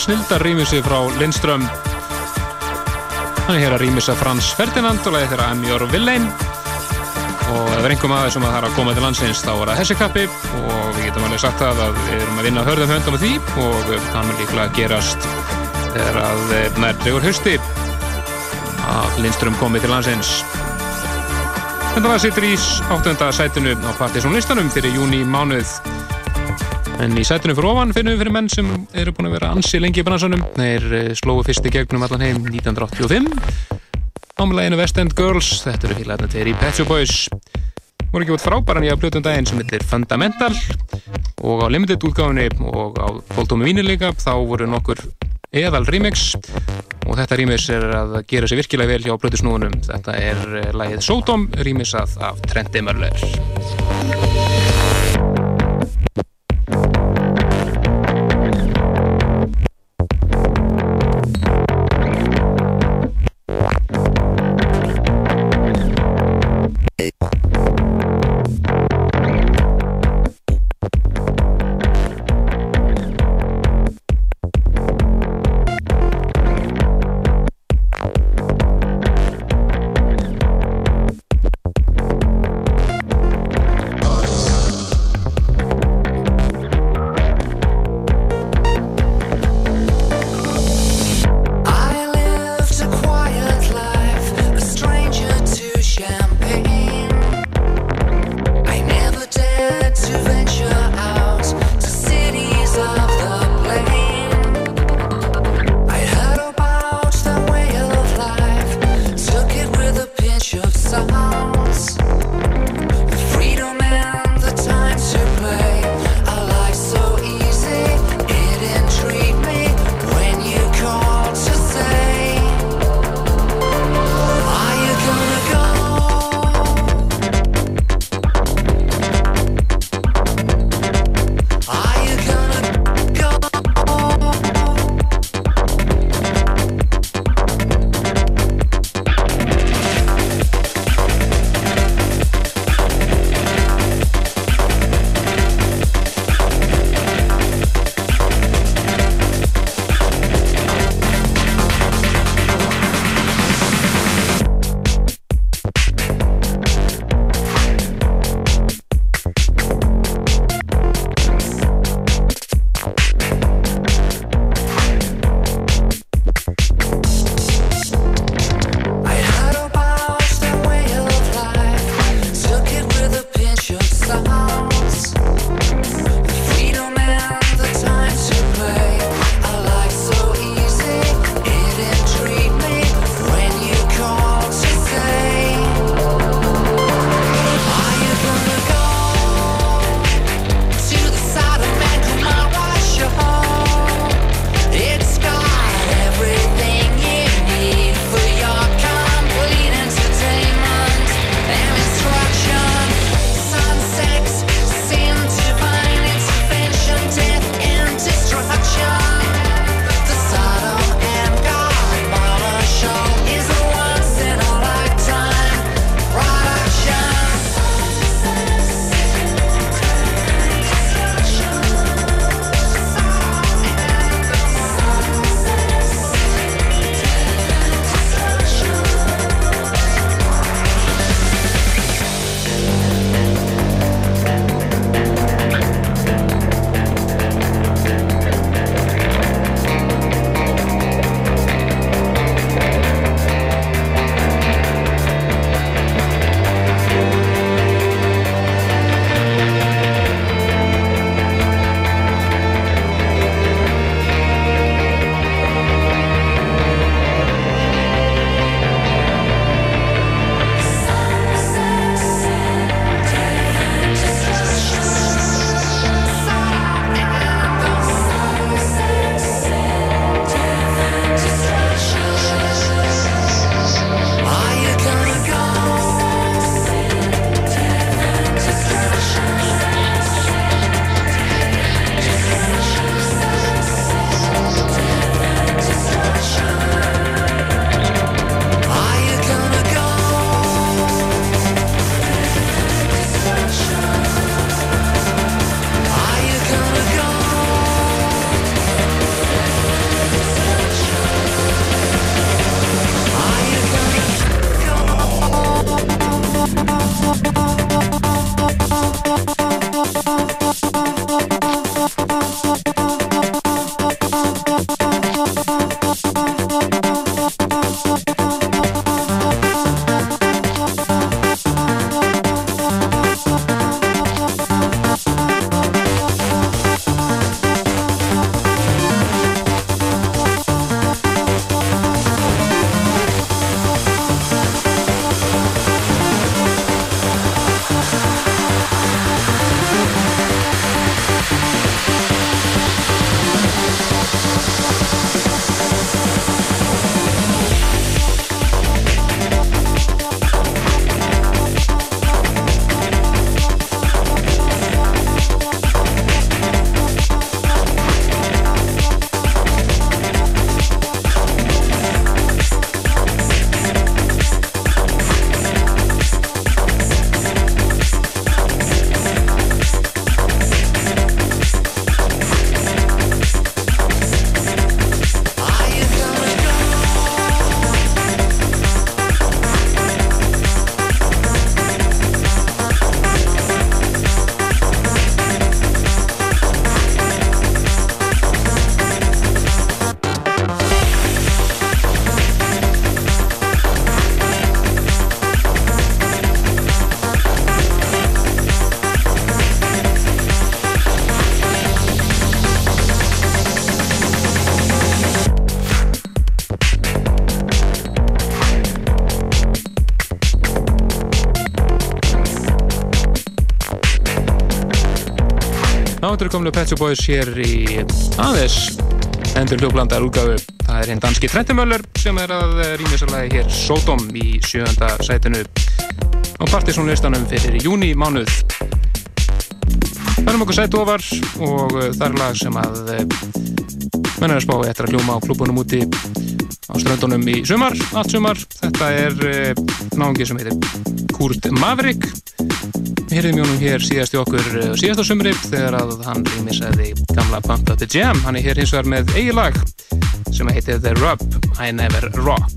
Snildar rýmisi frá Lindström. Hann er hér að rýmisa Frans Ferdinand og leiði þeirra Amjör Villein og ef er einhverjum aðeins sem að það er að koma til landsins þá er það þessi kappi. Og við getum alveg sagt það að við erum að vinna hörðum höndum með því og það mun líklega gerast þegar að nær dregur hausti að Lindström komi til landsins. Þetta var sittur í áttunda sætinu á partysónlistanum fyrir júni mánuð En í sætunum fyrir ofan finnum við fyrir menn sem eru búin að vera ansi lengi í bransanum. Þeir eh, slóðu fyrsti gegnum allan heim 1985 ámleginu West End Girls. Þetta eru félagarna þeir í Pet Shop Boys. voru ekki út frábæran í að blötu um daginn sem heitir Fundamental og á limited útgáfinni og á fólkdómi víni líka þá voru nokkur eðal remix og þetta remix er að gera sér virkilega vel hjá blötu snúðunum. Þetta er eh, lagið Sodom remixað af Trent Immerler. Þetta eru komlu Pet Shop Boys hér í aðeins endur hljóblandar útgáfu. Það er hinn danski Trentimöller sem er að rýmisalagi hér Sodom í sjönda sætinu á partysónlistanum fyrir júni mánuð. Það erum okkur sætu ofar og það er lag sem að menn er að spá eftir að hljóma á klúbunum úti á ströndunum í sumar, allt sumar. Þetta er náðungi sem heitir Kurt Maverick Við heyrðum Jónum hér síðast í okkur eh, síðast á sumri þegar að hann rýmisæði gamla Pump Up The Jam. Hann er hér hins vegar með eigi lag sem heitir The Rub, I Never Rock.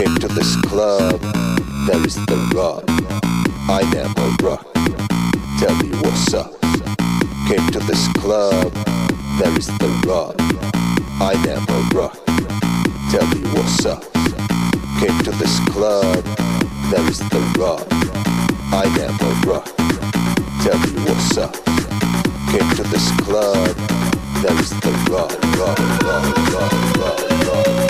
came to this club, there is the rub. I never rock. Tell me what's up. Came to this club, there is the rub. I never rock. Tell me what's up. Came to this club, there is the rub. I never rock. Tell me what's up. Came to this club, there is the rub, rub, rub, rub, rub, rub.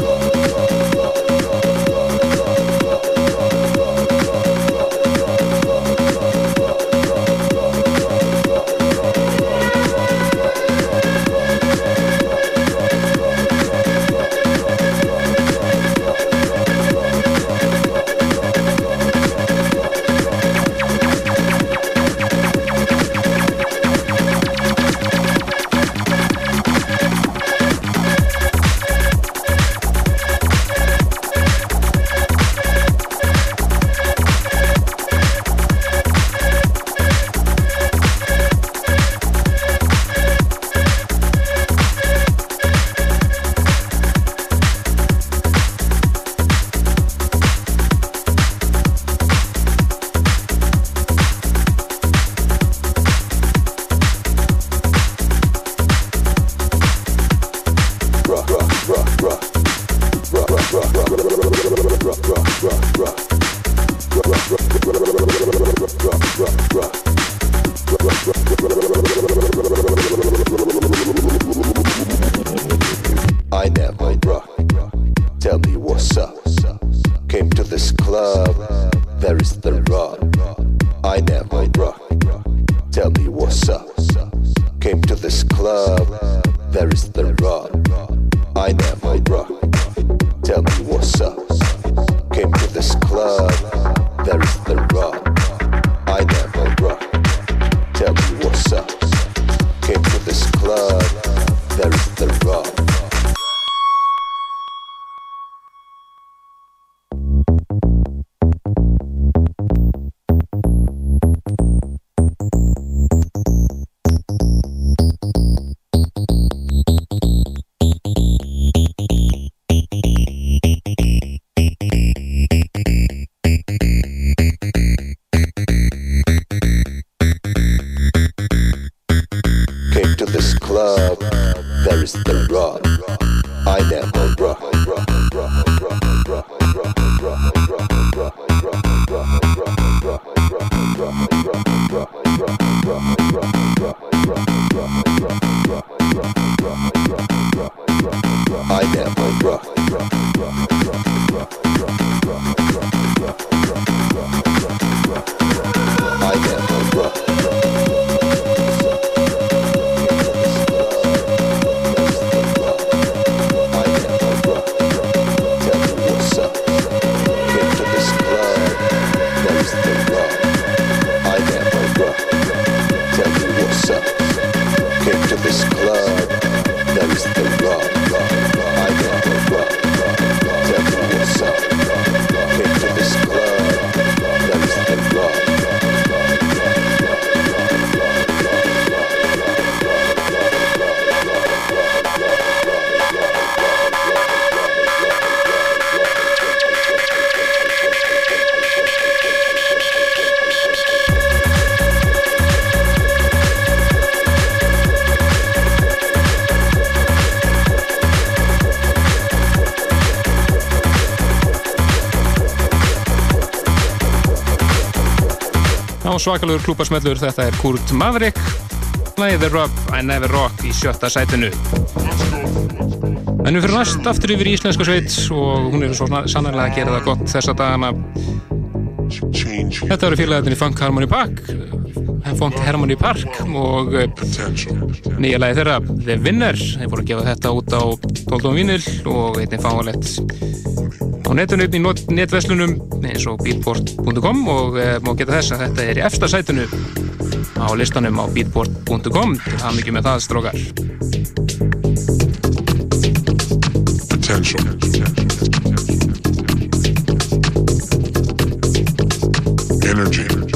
Svakalur klúparsmellur þetta er Kurt Maverick. Lagið The Rub, I Never Rock í sjötta sætinu. En við fyrir næst aftur yfir í íslenska sveit og hún er svo sannarlega að gera það gott þessa dagana. Þetta eru félagatinn í Funk Harmony Park Funk Harmony Park og eh, nýja lagi þeirra The Winner, þeir voru að gefa þetta út á 12. vinil og einnig fáalett á netunum í netveslunum eins og beatport.com og e, má geta þess að þetta er í eftir sætunu á listanum á beatport.com Það mikið með það strókar. Attention. Energy.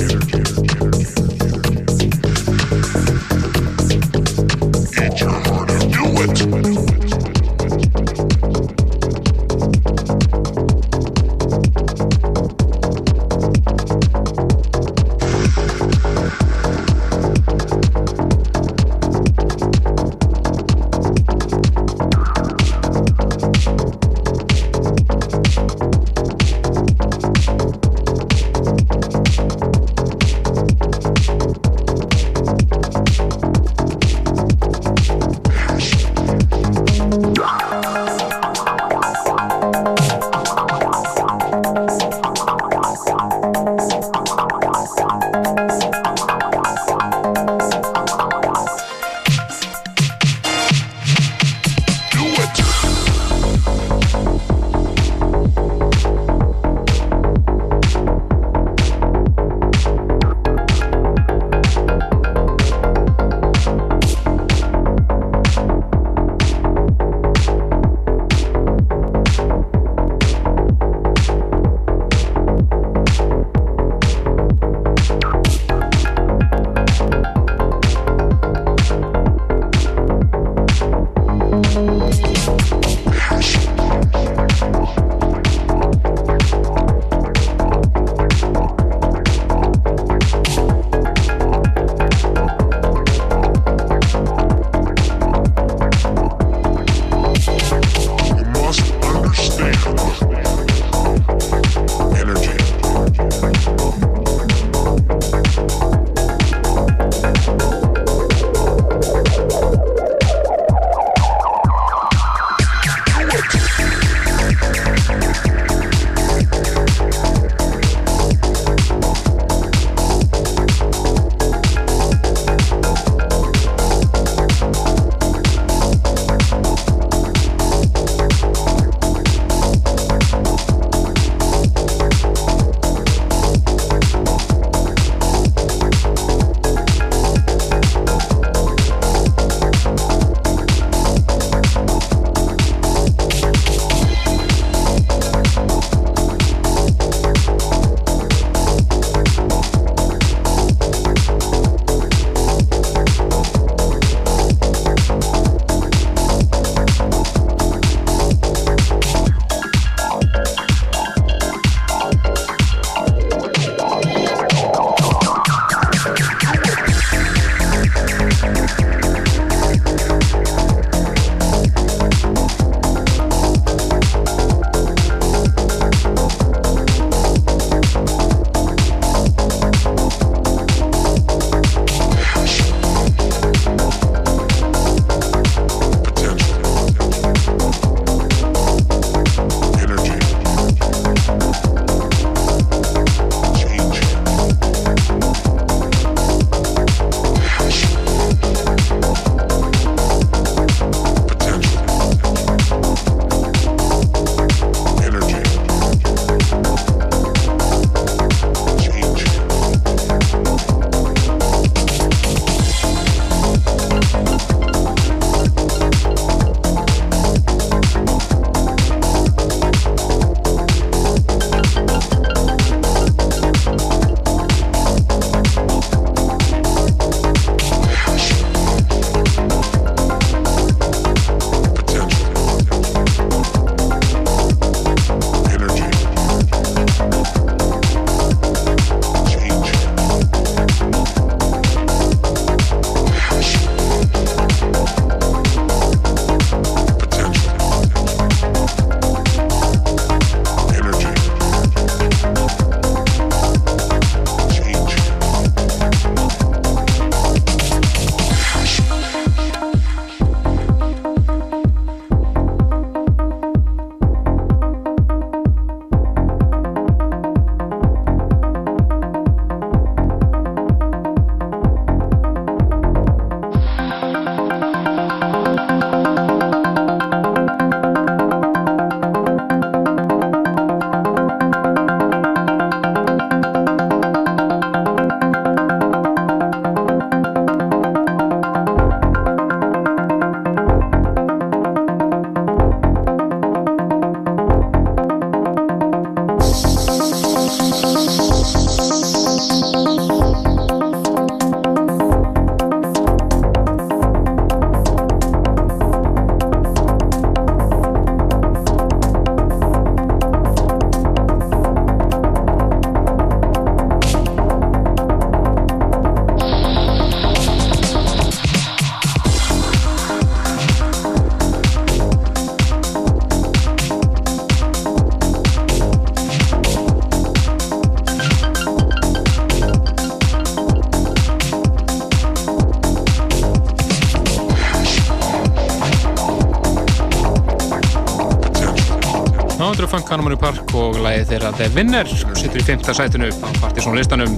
Funk Harmony Park og lagið þeirra The Winner sittur í 5. sætinu á Partiðsson listanum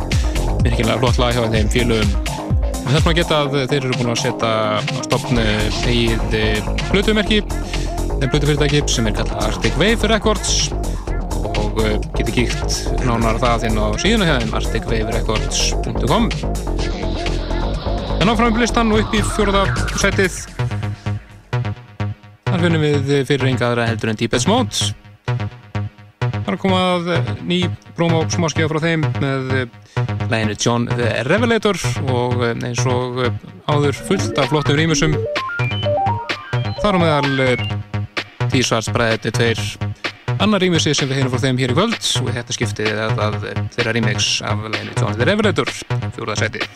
virkilega flott lag hjá þeim félögum þess maður geta að þeir eru búin að setja á stopnu eigið blutumerki þeim blutufyrirtæki sem er kallað Arctic Wave Records og uh, geti kíkt nánar það inn á síðuna hjá þeim arcticwaverecords.com en áfram listan og upp í fjóruða sætið Þar finnum við fyrir aðra heldur en Deepest Mode. Það er að koma að ný promo smáskjáð frá þeim með læginu John the Revelator og eins og áður fullt af flottum rýmusum. Þar á meðal T-Svarts bræðið tveir annar rýmusi sem við heyrum frá þeim hér í kvöld og þetta skiptið að þeirra rýmix af læginu John the Revelator, fjóruðarsætið.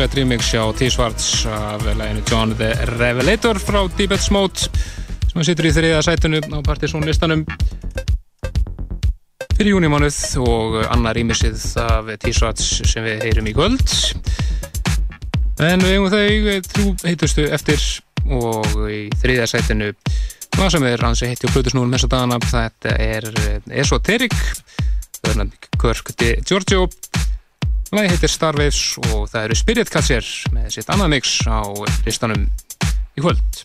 Smæklega remix hjá T-Swartz af læginu John the Revelator frá Deepest Mode sem sittur í þriða sætunu á Partiðsson listanum fyrir júnimánuð og annar remixið af T-Swartz sem við heyrum í kvöld. En við hefum þau þrjú heitustu eftir og í þriða sætinu hvað sem er ansi heitti og plutusnúl mest að dana þetta er Esoteric það er nefnilega Kirk Di Giorgio Lægi heitir Starwaves og það eru Spirit Catcher með sitt annað mix á listanum í kvöld.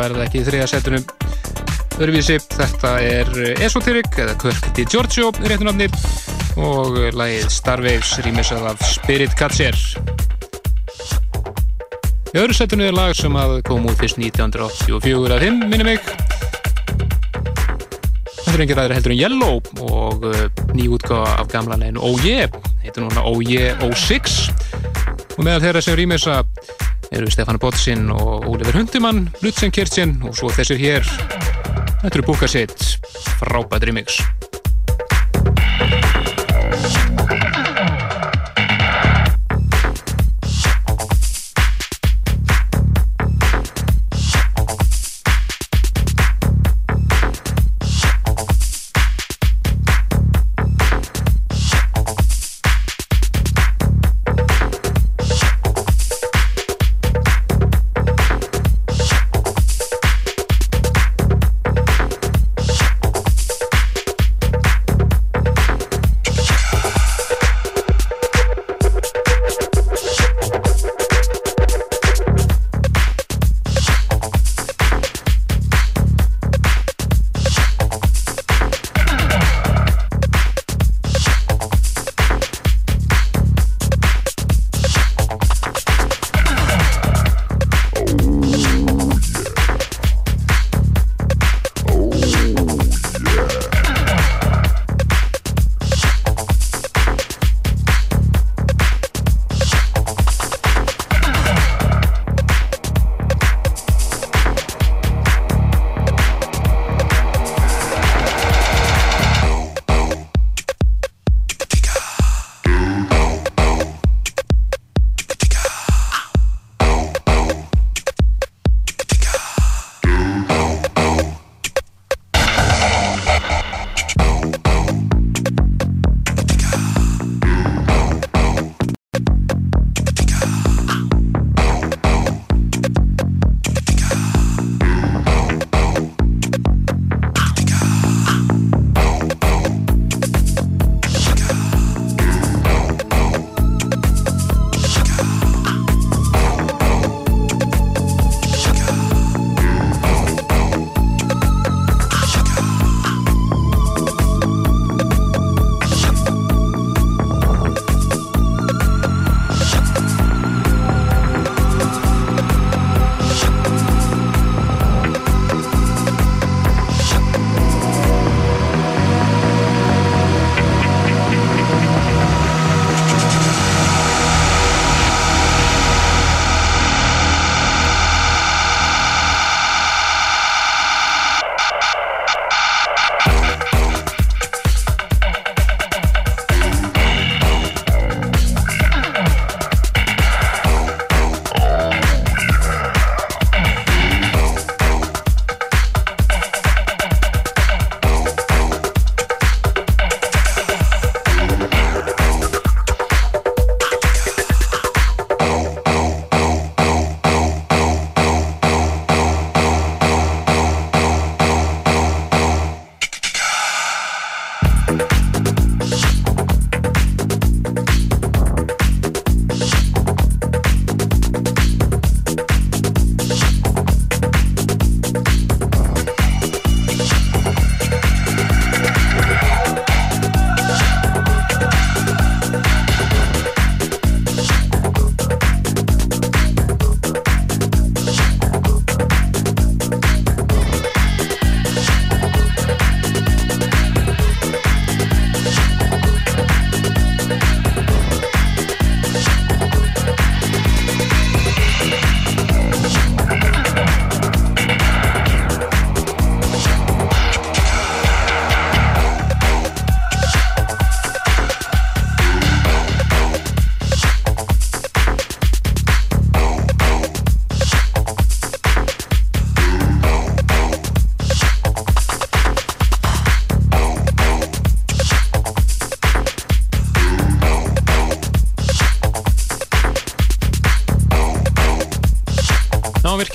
Verði ekki í þriða setunum öðruvísi, þetta er Esoteric eða Kirk Di Giorgio réttunafni og lagið Starwaves rýmisað af Spirit Catcher í öðru setunu er lag sem að kom út fyrst 1984 af hinn, minni mig. Þetta er engir aðri heldur en Yellow og uh, nýjútgáða af gamla leginu Oh Yeah heitir núna Oh Yeah 06 og meðal þeirra sem rýmisa eru Stefán Bottsinn og Ólífur Hundimann, Lutzen Kirchen og svo þessir hér. Þetta eru búkasitt frábært remix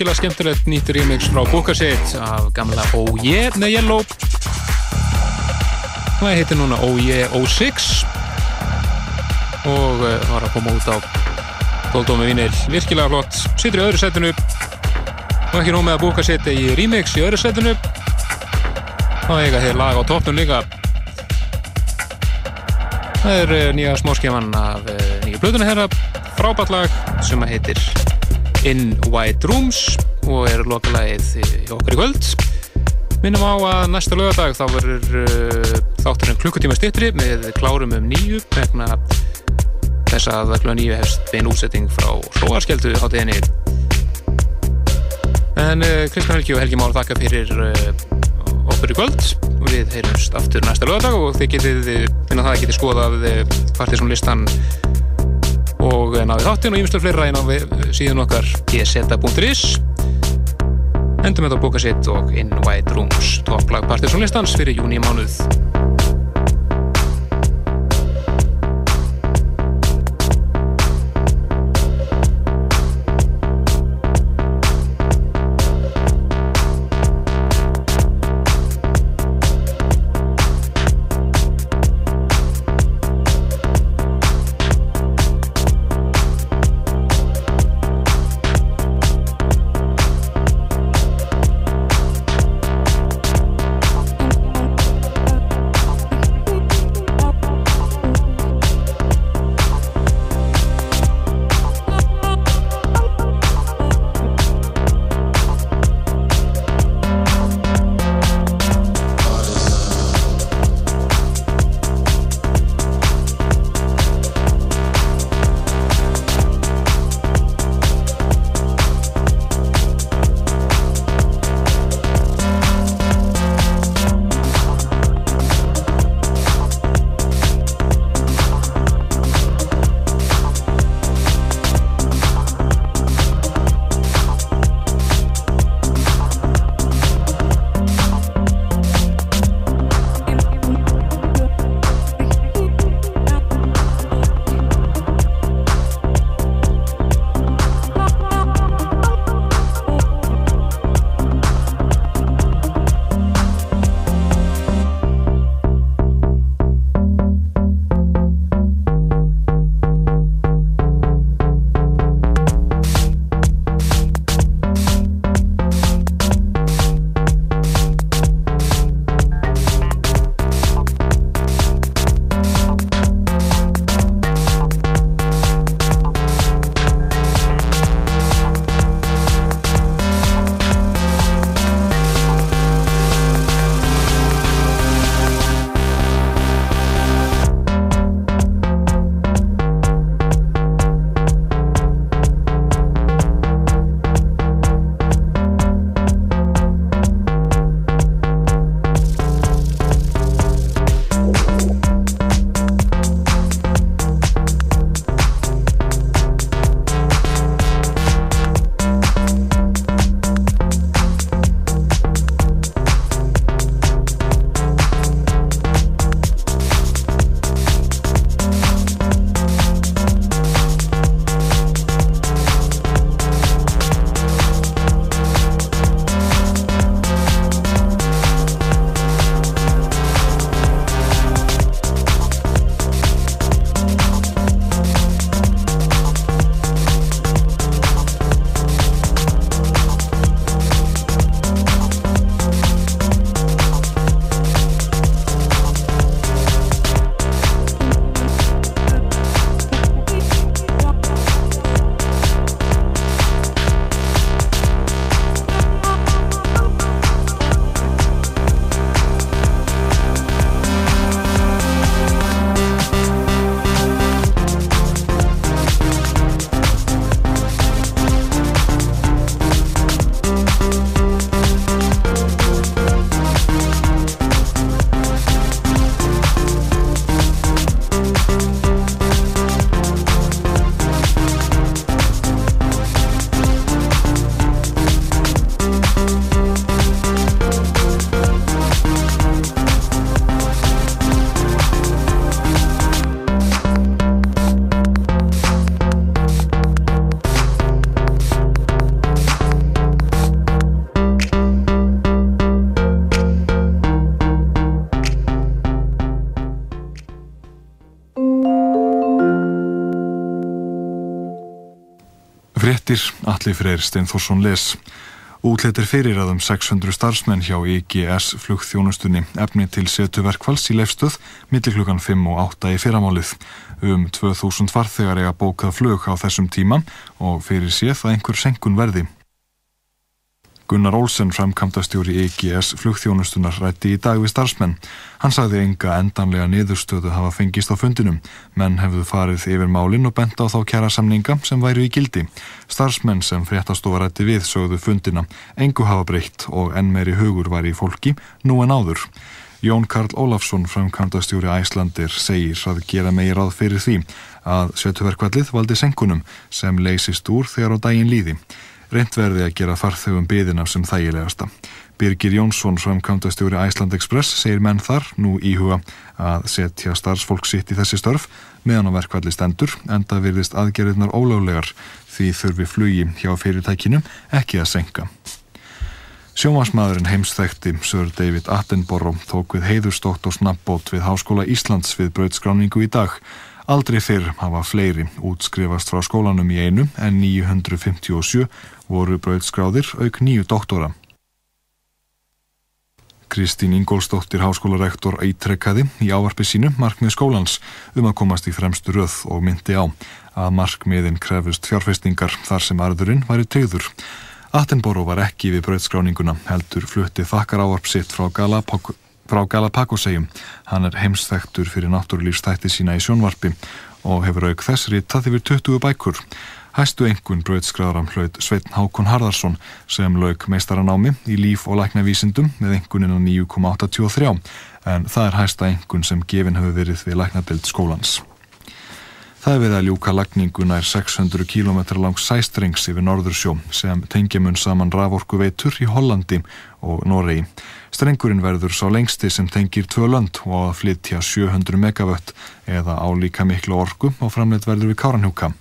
virkilega skemmtilegt nýtt remix frá Bookasit af gamla Oh Yeah með Yellow. Það heitir núna Oh Yeah 06 og uh, var að koma út á Goldómi Vínil, virkilega flott. Situr í öðru setinu og ekki nóg með að Bookasit í remix í öðru setinu. Þá eiga þeir lag á toppnum líka. Það er uh, nýja smáskjaman af uh, nýju blöðuna herra frábært lag sem að heitir In White Rooms og er lokalagið í okkur í kvöld. Minnum á að næsta lögadag þá verður uh, þátturinn klukkutíma stittri með klárum um nýju vegna þess að klukka nýju hefst bein útsetting frá Hróarskeldu á deginni en uh, Kristján Helgi og Helgi Már þakka fyrir uh, okkur í kvöld. Við heyrumst aftur næsta lögadag og þið getið finna það að getið skoðað partysón listan og náðið þáttinn og ímstöð fleira inn á síðan okkar gseta.is endum þetta að bóka sitt og In White Rooms topplag partysón listans fyrir júni mánuð Frettir Alli Freyr Steinforsson les. Útleitir fyrir að um 600 starfsmenn hjá IGS flugþjónustunni efni til setuverkvals í leifstöð millir klukkan 5 og 8 í fyrramálið. Um 2000 farþegar eiga bókað flug á þessum tíma og fyrir séð að einhver senkun verði. Gunnar Olsen, framkvæmdastjóri EGS flugþjónustunar, rætti í dag við starfsmenn. Hann sagði enga endanlega niðurstöðu hafa fengist á fundinum, menn hefðu farið yfir málinn og bent á þá kjæra samninga sem væru í gildi. Starfsmenn sem fréttastofa rætti við sögðu fundina, engu hafa breytt og enn meiri hugur var í fólki, nú en áður. Jón Karl Ólafsson, framkvæmdastjóri Æslandir, segir að gera meir ráð fyrir því að setuverkvallið valdi senkunum sem leysist úr þegar á daginn líði reynd verði að gera farþögum byðina sem þægilegasta. Birgir Jónsson, framkvæmdastjóri Æsland Express, segir menn þar nú íhuga að setja starfsfólk sitt í þessi störf meðan á verkvalli stendur, enda virðist aðgerðirnar ólöglegar því þurfi flugi hjá fyrirtækinu ekki að senka. Sjómasmaðurinn heimsþekti Sir David Attenborough tók við heiðurstótt og snabbót við Háskóla Íslands við bröðskráningu í dag Aldrei fyrr hafa fleiri útskrifast frá skólanum í einu en 957 voru brauðskráðir auk nýju doktora. Kristín Ingólsdóttir háskólarektor ítrekkaði í ávarpi sínu markmið skólans um að komast í fremstu röð og myndi á að markmiðin krefust fjárfestingar þar sem arðurinn væri tegður. Attenborough var ekki við brauðskráninguna heldur flutti þakkar ávarp sitt frá Galapagos frá Galapagossegjum. Hann er heimsþektur fyrir náttúrulífstætti sína í sjónvarpi og hefur auk þess ritað yfir 20 bækur. Hæstu engun bröðskráðaram hlaut Sveitn Hákon Harðarsson sem lauk meistaranámi í líf- og læknavísindum með engunin á 9,83 en það er hæsta engun sem gefin hefur verið við læknabild skólans. Það er við að ljúka lagningu nær 600 km langs sæstrings yfir Norðursjó sem tengjamun saman raforku veitur í Hollandi og Noregi. Strengurinn verður sá lengsti sem tengir tvö lönd og að flytja 700 megavött eða álíka miklu orgu og framleitt verður við Káranhjúka.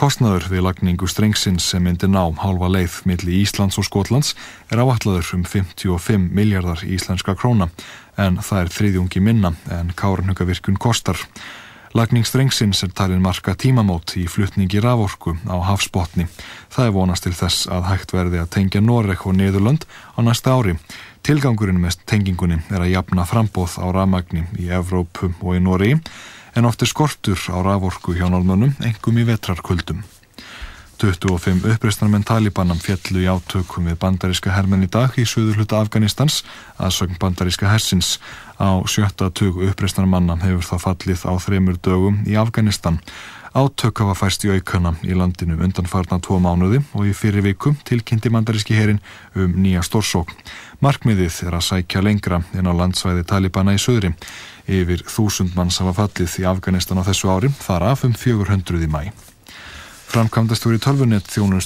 Kostnaður við lagningu strengsins sem myndir ná hálfa leið milli Íslands og Skotlands er áallaður um 55 miljardar íslenska króna en það er þriðjungi minna en Káranhjúkavirkun kostar. Lagningsstrengsins er talin marka tímamót í flutningi raforku á hafsbotni. Það er vonast til þess að hægt verði að tengja Noreg og Niðurlönd á næsta ári. Tilgangurinn með tengingunni er að jafna frambóð á rafmagni í Evrópu og í Noregi en ofti skortur á raforku hjá norðmönnum engum í vetrarkuldum. 25 uppreistarmenn Talibanam fjallu í átökum við bandaríska hermenn í dag í söður hluta Afganistans aðsögn bandaríska hersins. Á sjötta tug uppreistarmanna hefur það fallið á þremur dögum í Afganistan. Átök hafa fæst í aukana í landinu undanfarna tvo mánuði og í fyrir vikum tilkynnti bandaríski herin um nýja stórsókn. Markmiðið er að sækja lengra inn á landsvæði Talibana í söðri. Yfir þúsund manns hafa fallið í Afganistan á þessu ári, þar af um 400 í mæ. Framkvæmdastúri tölvunett þjónust